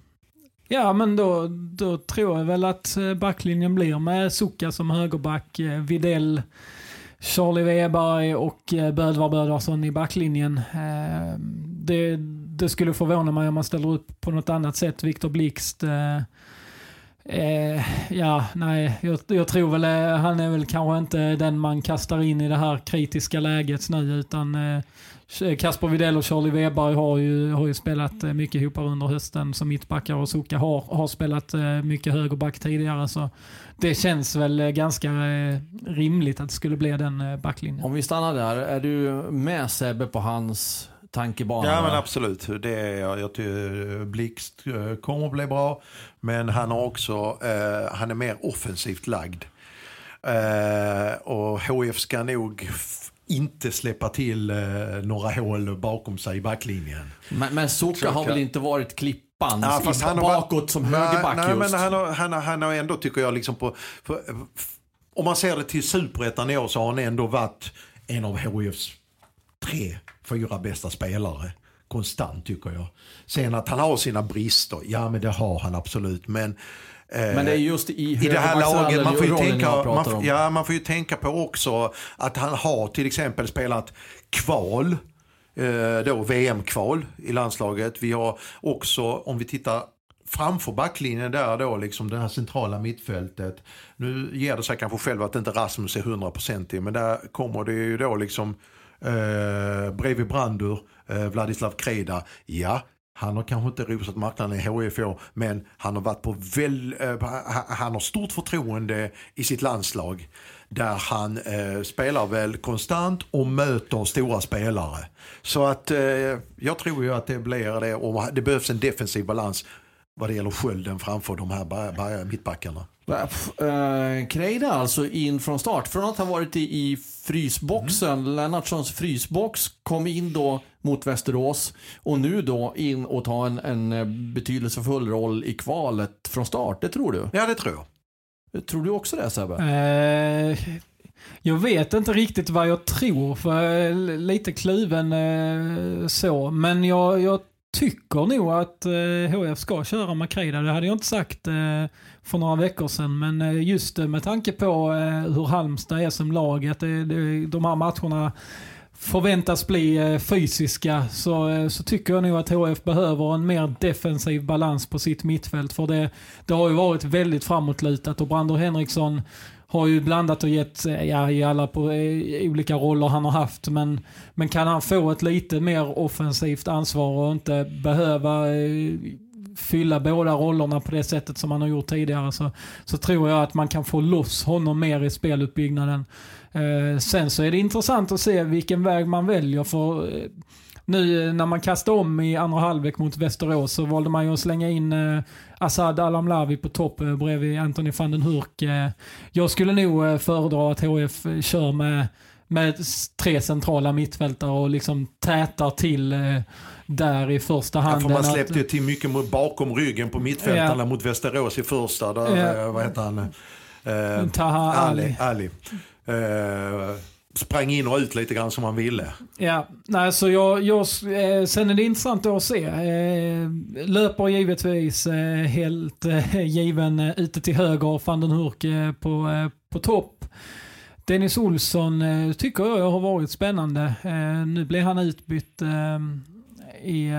ja, men då, då tror jag väl att eh, backlinjen blir med Suka som högerback, eh, Videll, Charlie Weberg och eh, Bödvar Bödvarsson i backlinjen. Ehm, det, det skulle förvåna mig om man ställer upp på något annat sätt. Viktor Blixt eh, Eh, ja, nej, jag, jag tror väl eh, han är väl kanske inte den man kastar in i det här kritiska läget nu utan eh, Kasper Widell och Charlie Weberg har ju, har ju spelat eh, mycket ihop under hösten som mittbackar och Suka har, har spelat eh, mycket högerback tidigare så det känns väl eh, ganska eh, rimligt att det skulle bli den eh, backlinjen. Om vi stannar där, är du med Sebbe på hans tankebana? Ja men absolut, det är jag. Jag tycker Blixt eh, kommer att bli bra. Men han har också, eh, han är mer offensivt lagd. Eh, och HF ska nog inte släppa till eh, några hål bakom sig i backlinjen. Men, men Suka har väl inte varit klippan Ja, fast han har varit- bakåt som Nej, högerback nej, just? men han har, han, har, han har ändå, tycker jag, liksom på... För, f- om man ser det till superettan i år så har han ändå varit en av HIFs tre, fyra bästa spelare. Konstant tycker jag. Sen att han har sina brister, ja men det har han absolut. Men, eh, Men det är just i i det här laget, man får, ju tänka, man, om. ja, man får ju tänka på också att han har till exempel spelat kval, eh, då VM-kval i landslaget. Vi har också, om vi tittar framför backlinjen där då, liksom det här centrala mittfältet. Nu ger det sig kanske själv att inte Rasmus är hundraprocentig, men där kommer det ju då liksom eh, bredvid Brandur, eh, Vladislav Kreda. Ja, han har kanske inte rosat marknaden i HIF men han har varit på väl, eh, han har stort förtroende i sitt landslag. Där han eh, spelar väl konstant och möter stora spelare. Så att eh, jag tror ju att det blir det och det behövs en defensiv balans vad det gäller skölden framför de här ba- ba- mittbackarna. Uh, Kreida alltså in från start. Från att ha varit i, i frysboxen, Mm. Lennartssons frysbox, kom in då mot Västerås och nu då in och ta en, en eh, betydelsefull roll i kvalet från start. Det tror du? Ja, det tror jag. Tror du också det Sebbe? Eh, jag vet inte riktigt vad jag tror, för jag är lite kluven eh, så. Men jag, jag tycker nog att eh, HF ska köra Makrida. Det hade jag inte sagt eh, för några veckor sedan. Men eh, just eh, med tanke på eh, hur Halmstad är som lag, att det, det, de här matcherna förväntas bli eh, fysiska så, eh, så tycker jag nog att HF behöver en mer defensiv balans på sitt mittfält. För det, det har ju varit väldigt framåtlutat och Brander Henriksson har ju blandat och gett eh, ja, i alla på, i olika roller han har haft. Men, men kan han få ett lite mer offensivt ansvar och inte behöva eh, fylla båda rollerna på det sättet som han har gjort tidigare så, så tror jag att man kan få loss honom mer i speluppbyggnaden. Eh, sen så är det intressant att se vilken väg man väljer för eh, nu eh, när man kastade om i andra halvlek mot Västerås så valde man ju att slänga in eh, Assad Alamlavi på topp eh, bredvid Anthony van den Hurk. Eh, jag skulle nog eh, föredra att HF kör med, med tre centrala mittfältare och liksom tätar till eh, där i första Ja, hand. för man än att- släppte ju till mycket bakom ryggen på mittfältarna mot Västerås i första. Där, Ja. eh, Vad heter han? Taha Ali. Ali. Ali. Sprang in och ut lite grann som han ville. Ja, nej, så jag, jag, eh, sen är det intressant att se. Eh, löper givetvis eh, helt given ute till höger, van den Hurk på, på topp. Dennis Olsson tycker jag har varit spännande. Nu blev han utbytt i,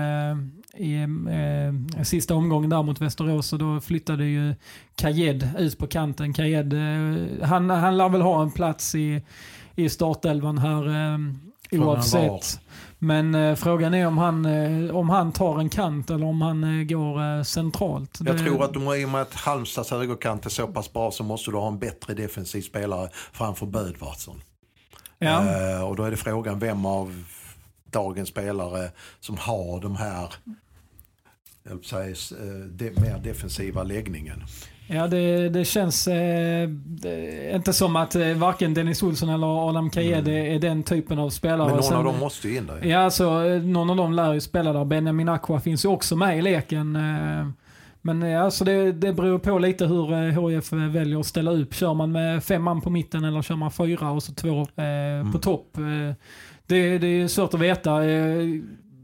i eh, sista omgången där mot Västerås och då flyttade ju Kajed ut på kanten. Kajed, eh, han, han lär väl ha en plats i, i startelvan här eh, oavsett. Men eh, frågan är om han, eh, om han tar en kant eller om han eh, går eh, centralt. Jag Det- tror att de, i och med att Halmstads högerkant är så pass bra så måste du ha en bättre defensiv spelare framför Bödvardsson. Ja. Eh, och då är det frågan vem av dagens spelare som har de här jag säga, eh, de, mer defensiva läggningen. Ja, det, det känns eh, det, inte som att eh, varken Dennis Olsson eller Adam Kajed är, är den typen av spelare. Mm. Men någon Sen- av dem måste ju in där. Ja, alltså, eh, någon av dem lär ju spela där. Benjamin Aqua finns ju också med i leken. eh, Men eh, alltså det, det beror på lite hur eh, HIF väljer att ställa upp. Kör man med fem man på mitten eller kör man fyra och så två eh, på topp? Eh, det, det är svårt att veta.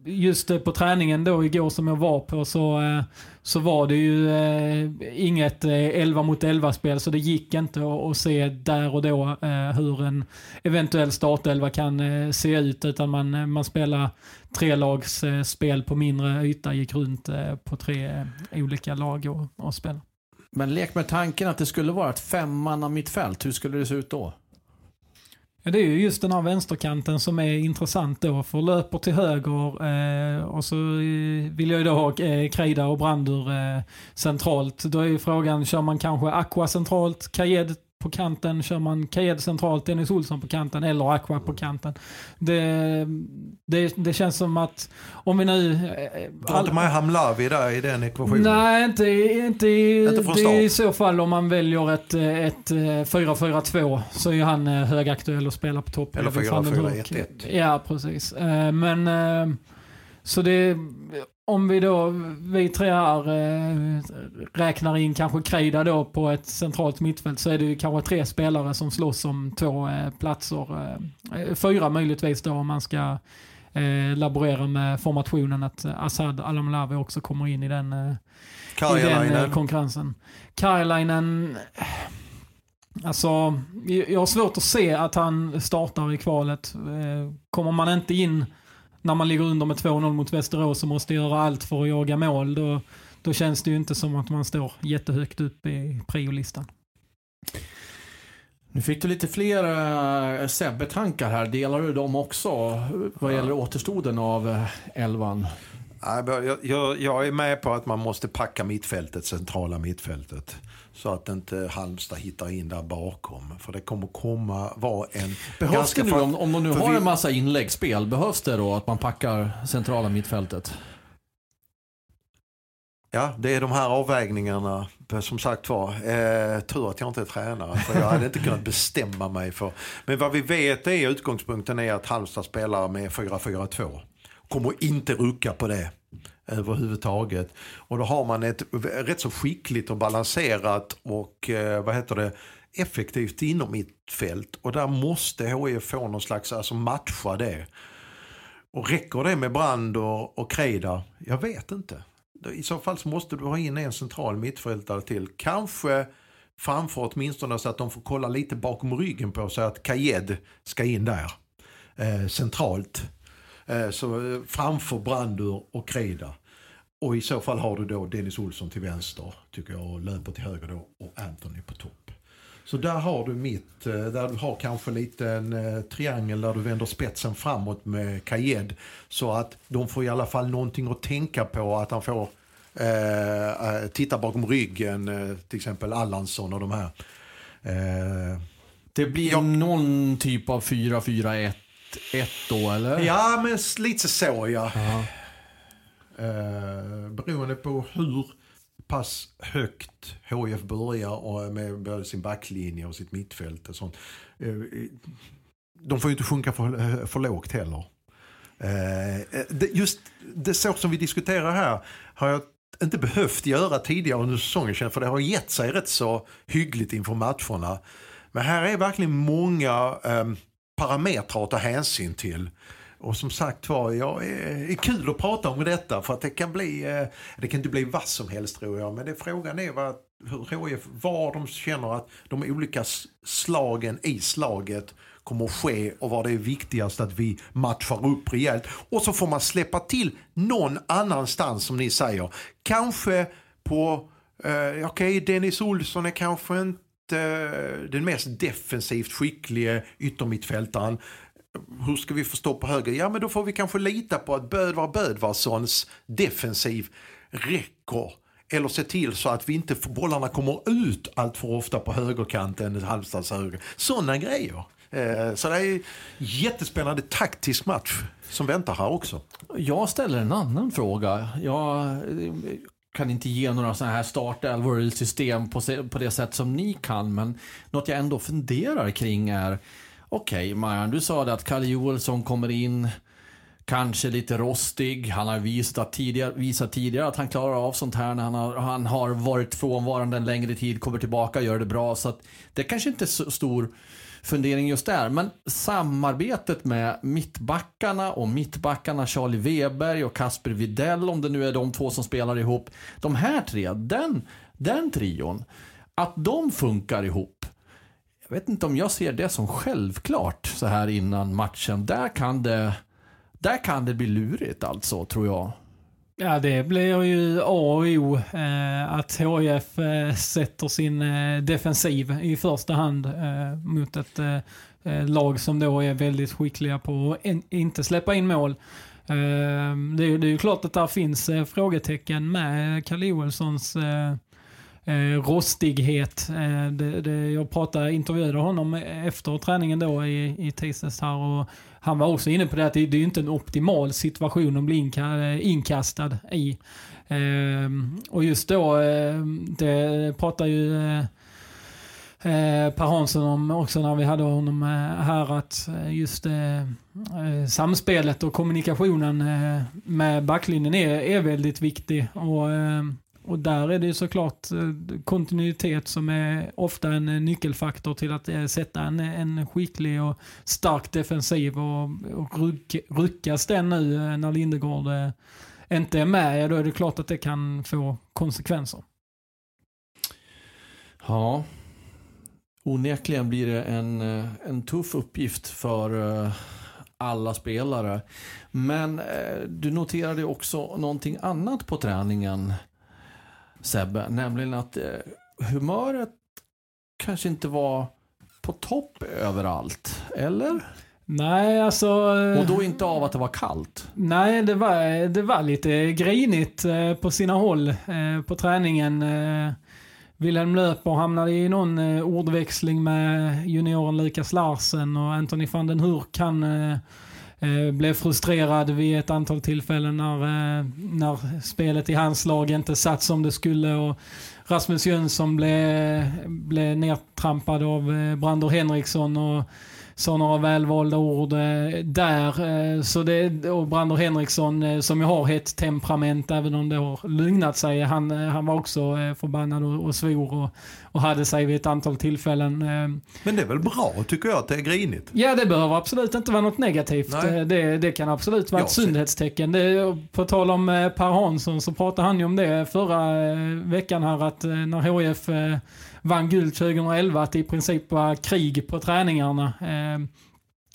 Just eh, på träningen då igår som jag var på så, eh, så var det ju eh, inget 11 mot 11 spel så det gick inte att, se där och då hur en eventuell startelva kan se ut utan man, man spelar tre lags spel på mindre yta, gick runt på tre olika lag och, och spela. Men lek med tanken att det skulle vara ett femmanna mittfält. Hur skulle det se ut då? Det är ju just den här vänsterkanten som är intressant då. För löper till höger eh, och så eh, vill jag ju då ha eh, Kreida och Brandur eh, centralt. Då är ju frågan, kör man kanske Aqua centralt, Kajed på kanten, kör man Kajed centralt, Dennis Olsson på kanten eller Aqua på kanten. Det, det, det känns som att om vi nu... eh, har inte med Hamlavi där i den ekvationen? Nej, inte, inte, i, Inte det är i så fall om man väljer ett, eh, ett eh, 4-4-2 så är han eh, högaktuell att spela på topp. Eller bredvid van den 4-4-1-1. Hurk. Ja, precis. Eh, Men eh, så det, om vi då, vi tre här eh, räknar in kanske Kreida då på ett centralt mittfält så är det ju kanske tre spelare som slåss om två eh, platser. eh, Fyra möjligtvis då om man ska eh, laborera med formationen att Assad Alamlavi också kommer in i den, i den konkurrensen. Karjalainen, alltså jag har svårt att se att han startar i kvalet. Kommer man inte in när man ligger under med 2-0 mot Västerås och måste göra allt för att jaga mål, då, då känns det ju inte som att man står jättehögt upp i priolistan. Nu fick du lite fler uh, Sebbe-tankar här. Delar du dem också vad gäller återstoden av uh, elvan? Jag, jag, jag är med på att man måste packa mittfältet, centrala mittfältet. Så att inte Halmstad hittar in där bakom. För det kommer komma vara en... Behövs ganska det nu, om, om de nu har vi- en massa inläggsspel, behövs det då att man packar centrala mittfältet? Ja, det är de här avvägningarna. Som sagt var, eh, tur att jag inte är tränare för jag hade inte kunnat bestämma mig för. Men vad vi vet är utgångspunkten är att Halmstad spelar med 4-4-2. Kommer inte rucka på det överhuvudtaget. Och då har man ett rätt så skickligt och balanserat och eh, vad heter det effektivt inom mittfält. Och där måste HIF få någon slags, alltså matcha det. Och räcker det med Brand och, och Kreda? Jag vet inte. I så fall så måste du ha in en central mittfältare till. Kanske framför åtminstone så att de får kolla lite bakom ryggen på sig att Kajed ska in där. Eh, centralt. Eh, så eh, framför Brandur och Kreda. Och i så fall har du då Dennis Olsson till vänster tycker jag och Löper till höger då och Anthony på topp. Så där har du mitt, eh, där du har kanske lite en eh, triangel där du vänder spetsen framåt med Kajed. Så att de får i alla fall någonting att tänka på, att han får eh, titta bakom ryggen, eh, till exempel Allansson och de här. Det blir jag, någon typ av 4-4-1 1 då eller? Ja, men lite så ja. Eh, beroende på hur pass högt HIF börjar och med både sin backlinje och sitt mittfält och sånt. Eh, de får ju inte sjunka för, för lågt heller. Eh, just det så som vi diskuterar här har jag inte behövt göra tidigare under säsongen för det har gett sig rätt så hyggligt inför matcherna. Men här är verkligen många um, parametrar att ta hänsyn till. Och som sagt var, ja, är kul att prata om detta för att det kan bli, eh, det kan inte bli vad som helst tror jag. Men det, frågan är vad, hur HIF, var de känner att de olika slagen i slaget kommer att ske och vad det är viktigast att vi matchar upp rejält. Och så får man släppa till någon annanstans som ni säger. Kanske på, eh, okej okay, Dennis Olsson är kanske inte Eh, den mest defensivt skicklige yttermittfältaren hur ska vi få stopp på höger? Ja, men då får vi kanske lita på att Bödvar Bödvarssons defensiv räcker. Eller se till så att vi inte bollarna kommer ut allt för ofta på högerkanten, Halmstads höger. Sådana grejer. Eh, så det är en jättespännande taktisk match som väntar här också. Jag ställer en annan fråga. Jag kan inte ge några sådana här startelvor eller system på det sätt som ni kan, men något jag ändå funderar kring är Okej, okay, Marian, du sa det att Kalle Joelsson kommer in, kanske lite rostig. Han har visat tidigare, visat tidigare att han klarar av sånt här när han har, han har varit frånvarande en längre tid, kommer tillbaka och gör det bra. Så att det kanske inte är så stor fundering just där. Men samarbetet med mittbackarna och mittbackarna Charlie Weber och Kasper Videll, om det nu är de två som spelar ihop. De här tre, den, den trion, att de funkar ihop jag vet inte om jag ser det som självklart så här innan matchen. Där kan det, där kan det bli lurigt alltså, tror jag. Ja, det blir ju A och O eh, att HIF eh, sätter sin eh, defensiv i första hand eh, mot ett eh, eh lag som då är väldigt skickliga på att in, inte släppa in mål. Ehm, det, är, det är ju klart att där finns eh, frågetecken med Kalle Joelssons eh, eh, rostighet. Eh, det, det, jag pratade, intervjuade honom efter träningen då i, i tisdags här och han var också inne på det att det, det är inte en optimal situation att bli inka, inkastad i. Ehm, och just då, ehm, det pratar ju eh, eh, Per Hansson om också när vi hade honom eh, här att eh, just samspelet och kommunikationen med backlinjen är, är väldigt viktig. Och ehm, och där är det såklart eh, kontinuitet som är ofta en eh, nyckelfaktor till att eh, sätta en, en skicklig och stark defensiv. Och, och ryck, ruckas den nu när Lindegård inte är med, då är det klart att det kan få konsekvenser. Ja, onekligen blir det en, en tuff uppgift för alla spelare. Men du noterade också någonting annat på träningen Sebbe, nämligen att eh, humöret kanske inte var på topp överallt, eller? Nej, alltså... Och då inte av att det var kallt? Nej, det var, det var lite grinigt eh, på sina håll eh, på träningen. Eh, Wilhelm Löper hamnade i någon eh, ordväxling med junioren Lukas Larsen och Anthony van den Hurk han Eh, blev frustrerad vid ett antal tillfällen när, eh, när spelet i hans lag inte satt som det skulle. Och Rasmus Jönsson blev, blev nedtrampad av eh, Brander Henriksson. Och, sa några välvalda ord eh, där. Eh, så det, och Brandor Henriksson eh, som ju har ett temperament även om det har lugnat sig. Han, han var också förbannad och, och svor och, och hade sig vid ett antal tillfällen. Men det är väl bra tycker jag att det är grinigt? Ja det behöver absolut inte vara något negativt. Det, det kan absolut vara ett sundhetstecken. Det, på tal om Per Hansson så pratade han ju om det förra veckan här att när HF vann guld 2011, att det i princip var krig på träningarna. Ehm,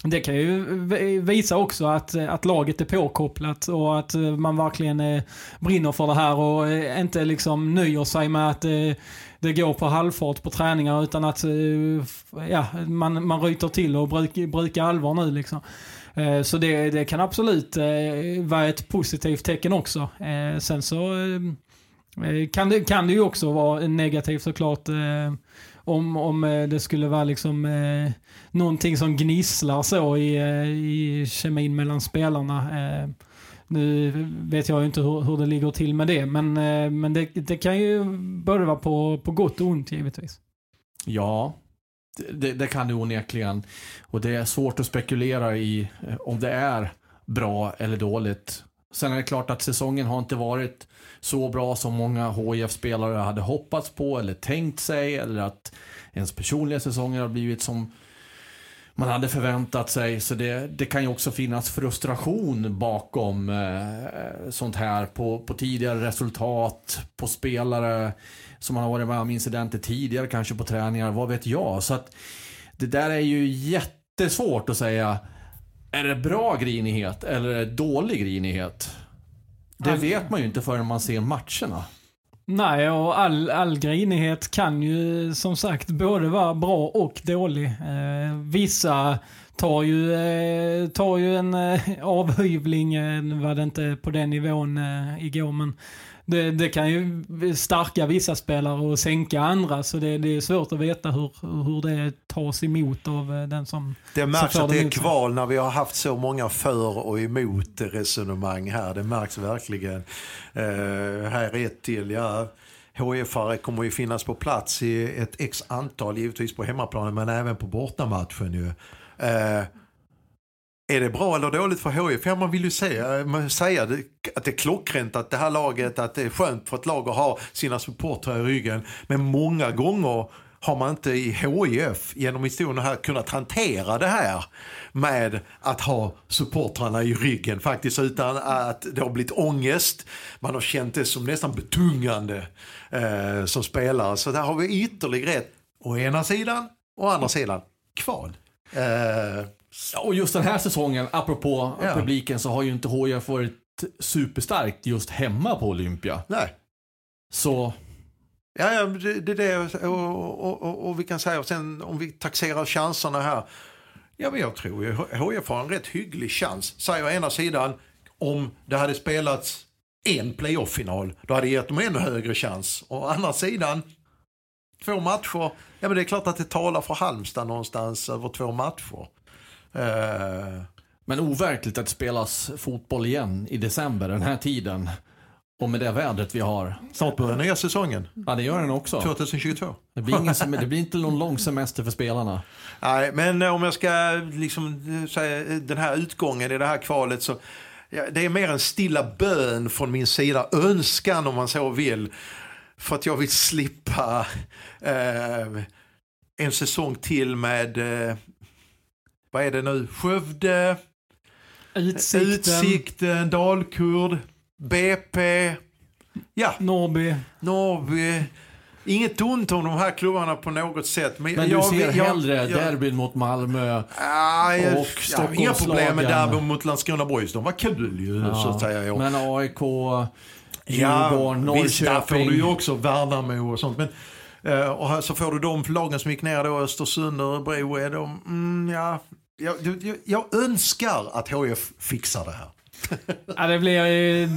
det kan ju visa också att, att laget är påkopplat och att eh, man verkligen eh, brinner för det här och eh, inte liksom nöjer sig med att det går på halvfart på träningar utan att ja, man, man ryter till och brukar allvar nu. Liksom. Så det, det kan absolut vara ett positivt tecken också. Sen så ehm, Eh, kan det, kan det ju också vara negativt såklart. Eh, om, om eh, det skulle vara liksom eh, någonting som gnisslar så i, eh, i kemin mellan spelarna. Eh, nu vet jag ju inte hur, hur det ligger till med det, men, eh, men det, det kan ju både vara på, på gott och ont givetvis. Ja, det, det kan det onekligen. Och det är svårt att spekulera i om det är bra eller dåligt. Sen är det klart att säsongen har inte varit så bra som många hif spelare hade hoppats på eller tänkt sig eller att ens personliga säsonger har blivit som man hade förväntat sig. Så det, det kan ju också finnas frustration bakom eh, sånt här på, på tidigare resultat, på spelare som man har varit med om incidenter tidigare, kanske på träningar, vad vet jag. Så att det där är ju jättesvårt att säga. Är det bra grinighet eller är det dålig grinighet? Det vet man ju inte förrän man ser matcherna. Nej, och all, all grinighet kan ju som sagt både vara bra och dålig. Eh, vissa tar ju, eh, tar ju en eh, avhyvling, eh, var det inte på den nivån eh, igår, men det, det, kan ju stärka vissa spelare och sänka andra. Så det, det, är svårt att veta hur, hur det tas emot av eh, den som Det märks att det är kval när vi har haft så många för och emot resonemang här. Det märks verkligen. Uh, här är ett till. Ja. HIF-are kommer ju finnas på plats i ett x antal, givetvis på hemmaplanen men även på bortamatchen. Ju. Uh, är det bra eller dåligt för HIF? Ja, man vill ju säga, man säga det, att det är klockrent att det här laget, att det är skönt för ett lag att ha sina supportrar i ryggen. Men många gånger har man inte i HIF genom historien här kunnat hantera det här med att ha supportrarna i ryggen faktiskt utan att det har blivit ångest. Man har känt det som nästan betungande eh, som spelare. Så där har vi ytterligare ett, å ena sidan å andra sidan kval. Eh, och just den här säsongen, apropå ja. publiken, så har ju inte HIF varit superstarkt just hemma på Olympia. Nej. Så... Ja, ja det, är det. Och, och, och, och, vi kan säga, och sen om vi taxerar chanserna här. Ja, men jag tror ju HIF har en rätt hygglig chans. Säger å ena sidan, om det hade spelats en playoff-final, då hade det gett dem ännu högre chans. Å andra sidan, två matcher, ja men det är klart att det talar för Halmstad någonstans över två matcher. Uh, men overkligt att spelas fotboll igen i december den här tiden. Och med det vädret vi har. Snart börjar nya säsongen. Ja, det gör den också. 2022. Det blir, ingen, det blir inte någon lång semester för spelarna. Nej, men om jag ska liksom säga den här utgången i det här kvalet så ja, det är mer en stilla bön från min sida. Önskan om man så vill. För att jag vill slippa eh, en säsong till med eh, vad är det nu, Skövde, Utsikten, Utsikten Dalkurd, BP, ja. Norrby. Norrby. Inget ont om de här klubbarna på något sätt. Men, men jag, du ser jag, hellre jag, derbyn mot Malmö aj, och ja, Inga problem med derbyn mot Landskrona Boys. De var kul ju ja, så att säga. Men AIK, Djurgården, Norrköping. Visst, där får du ju också Värnamo och sånt. Men, uh, och så får du de lagen som gick ner då, Östersund och Örebro. Är de, mm, ja, jag, jag, jag önskar att HF fixar det här. ja, det, blir,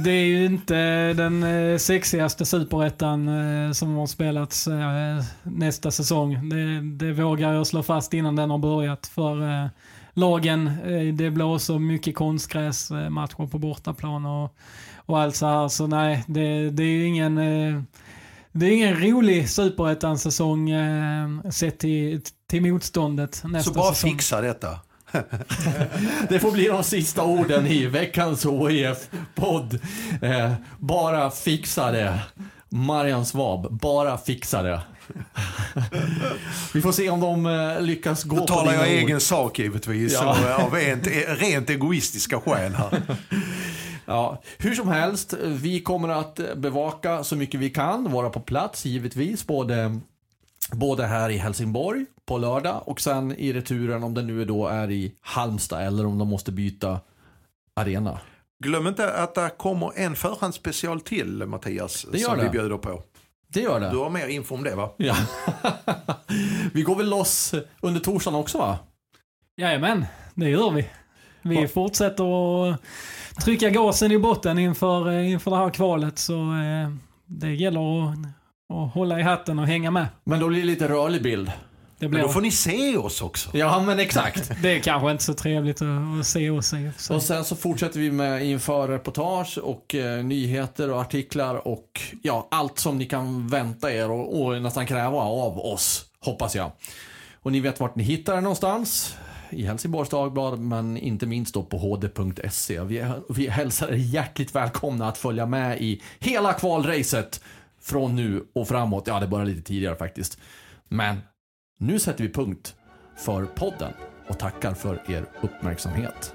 det är ju inte den eh, sexigaste superettan eh, som har spelats eh, nästa säsong. Det, det vågar jag slå fast innan den har börjat. För lagen. Det blåser mycket konstgräsmatcher på bortaplan och, och allt så här. Så nej, det, det är ingen... Eh, det är ingen rolig superettan-säsong sett till, till motståndet nästa Så bara säsong. fixa detta. Det får bli de sista orden i veckans OIF-podd. Eh, bara fixa det. Marian Svab, bara fixa det. Vi får se om de eh, lyckas gå Då talar jag ord. egen sak givetvis. Ja. Ja. Av rent, rent egoistiska skäl här. Ja, hur som helst, vi kommer att bevaka så mycket vi kan, vara på plats givetvis, både, både här i Helsingborg på lördag och sen i returen om det nu då är i Halmstad eller om de måste byta arena. Glöm inte att det kommer en förhandsspecial till Mattias. Det gör som det. vi bjuder på. Det gör det. Du har mer info om det va? Ja. vi går väl loss under torsdagen också va? Jajamän, det gör vi. Vi Va- fortsätter att trycka gasen i botten inför, eh, inför det här kvalet. Så eh, det gäller att, att hålla i hatten och hänga med. Men då blir det lite rörlig bild. Det, Men blir, då får ni se oss också. Ja men exakt. det är kanske inte så trevligt att, att se oss i och. Och sen så fortsätter vi med inför reportage och eh, nyheter och artiklar och ja, allt som ni kan vänta er och, och nästan kräva av oss, hoppas jag. Och ni vet vart ni hittar det någonstans. I Helsingborgs Dagblad, men inte minst då på hd.se. Vi, vi hälsar er hjärtligt välkomna att följa med i hela kvalracet från nu och framåt. Ja, det börjar lite tidigare faktiskt. Men nu sätter vi punkt för podden och tackar för er uppmärksamhet.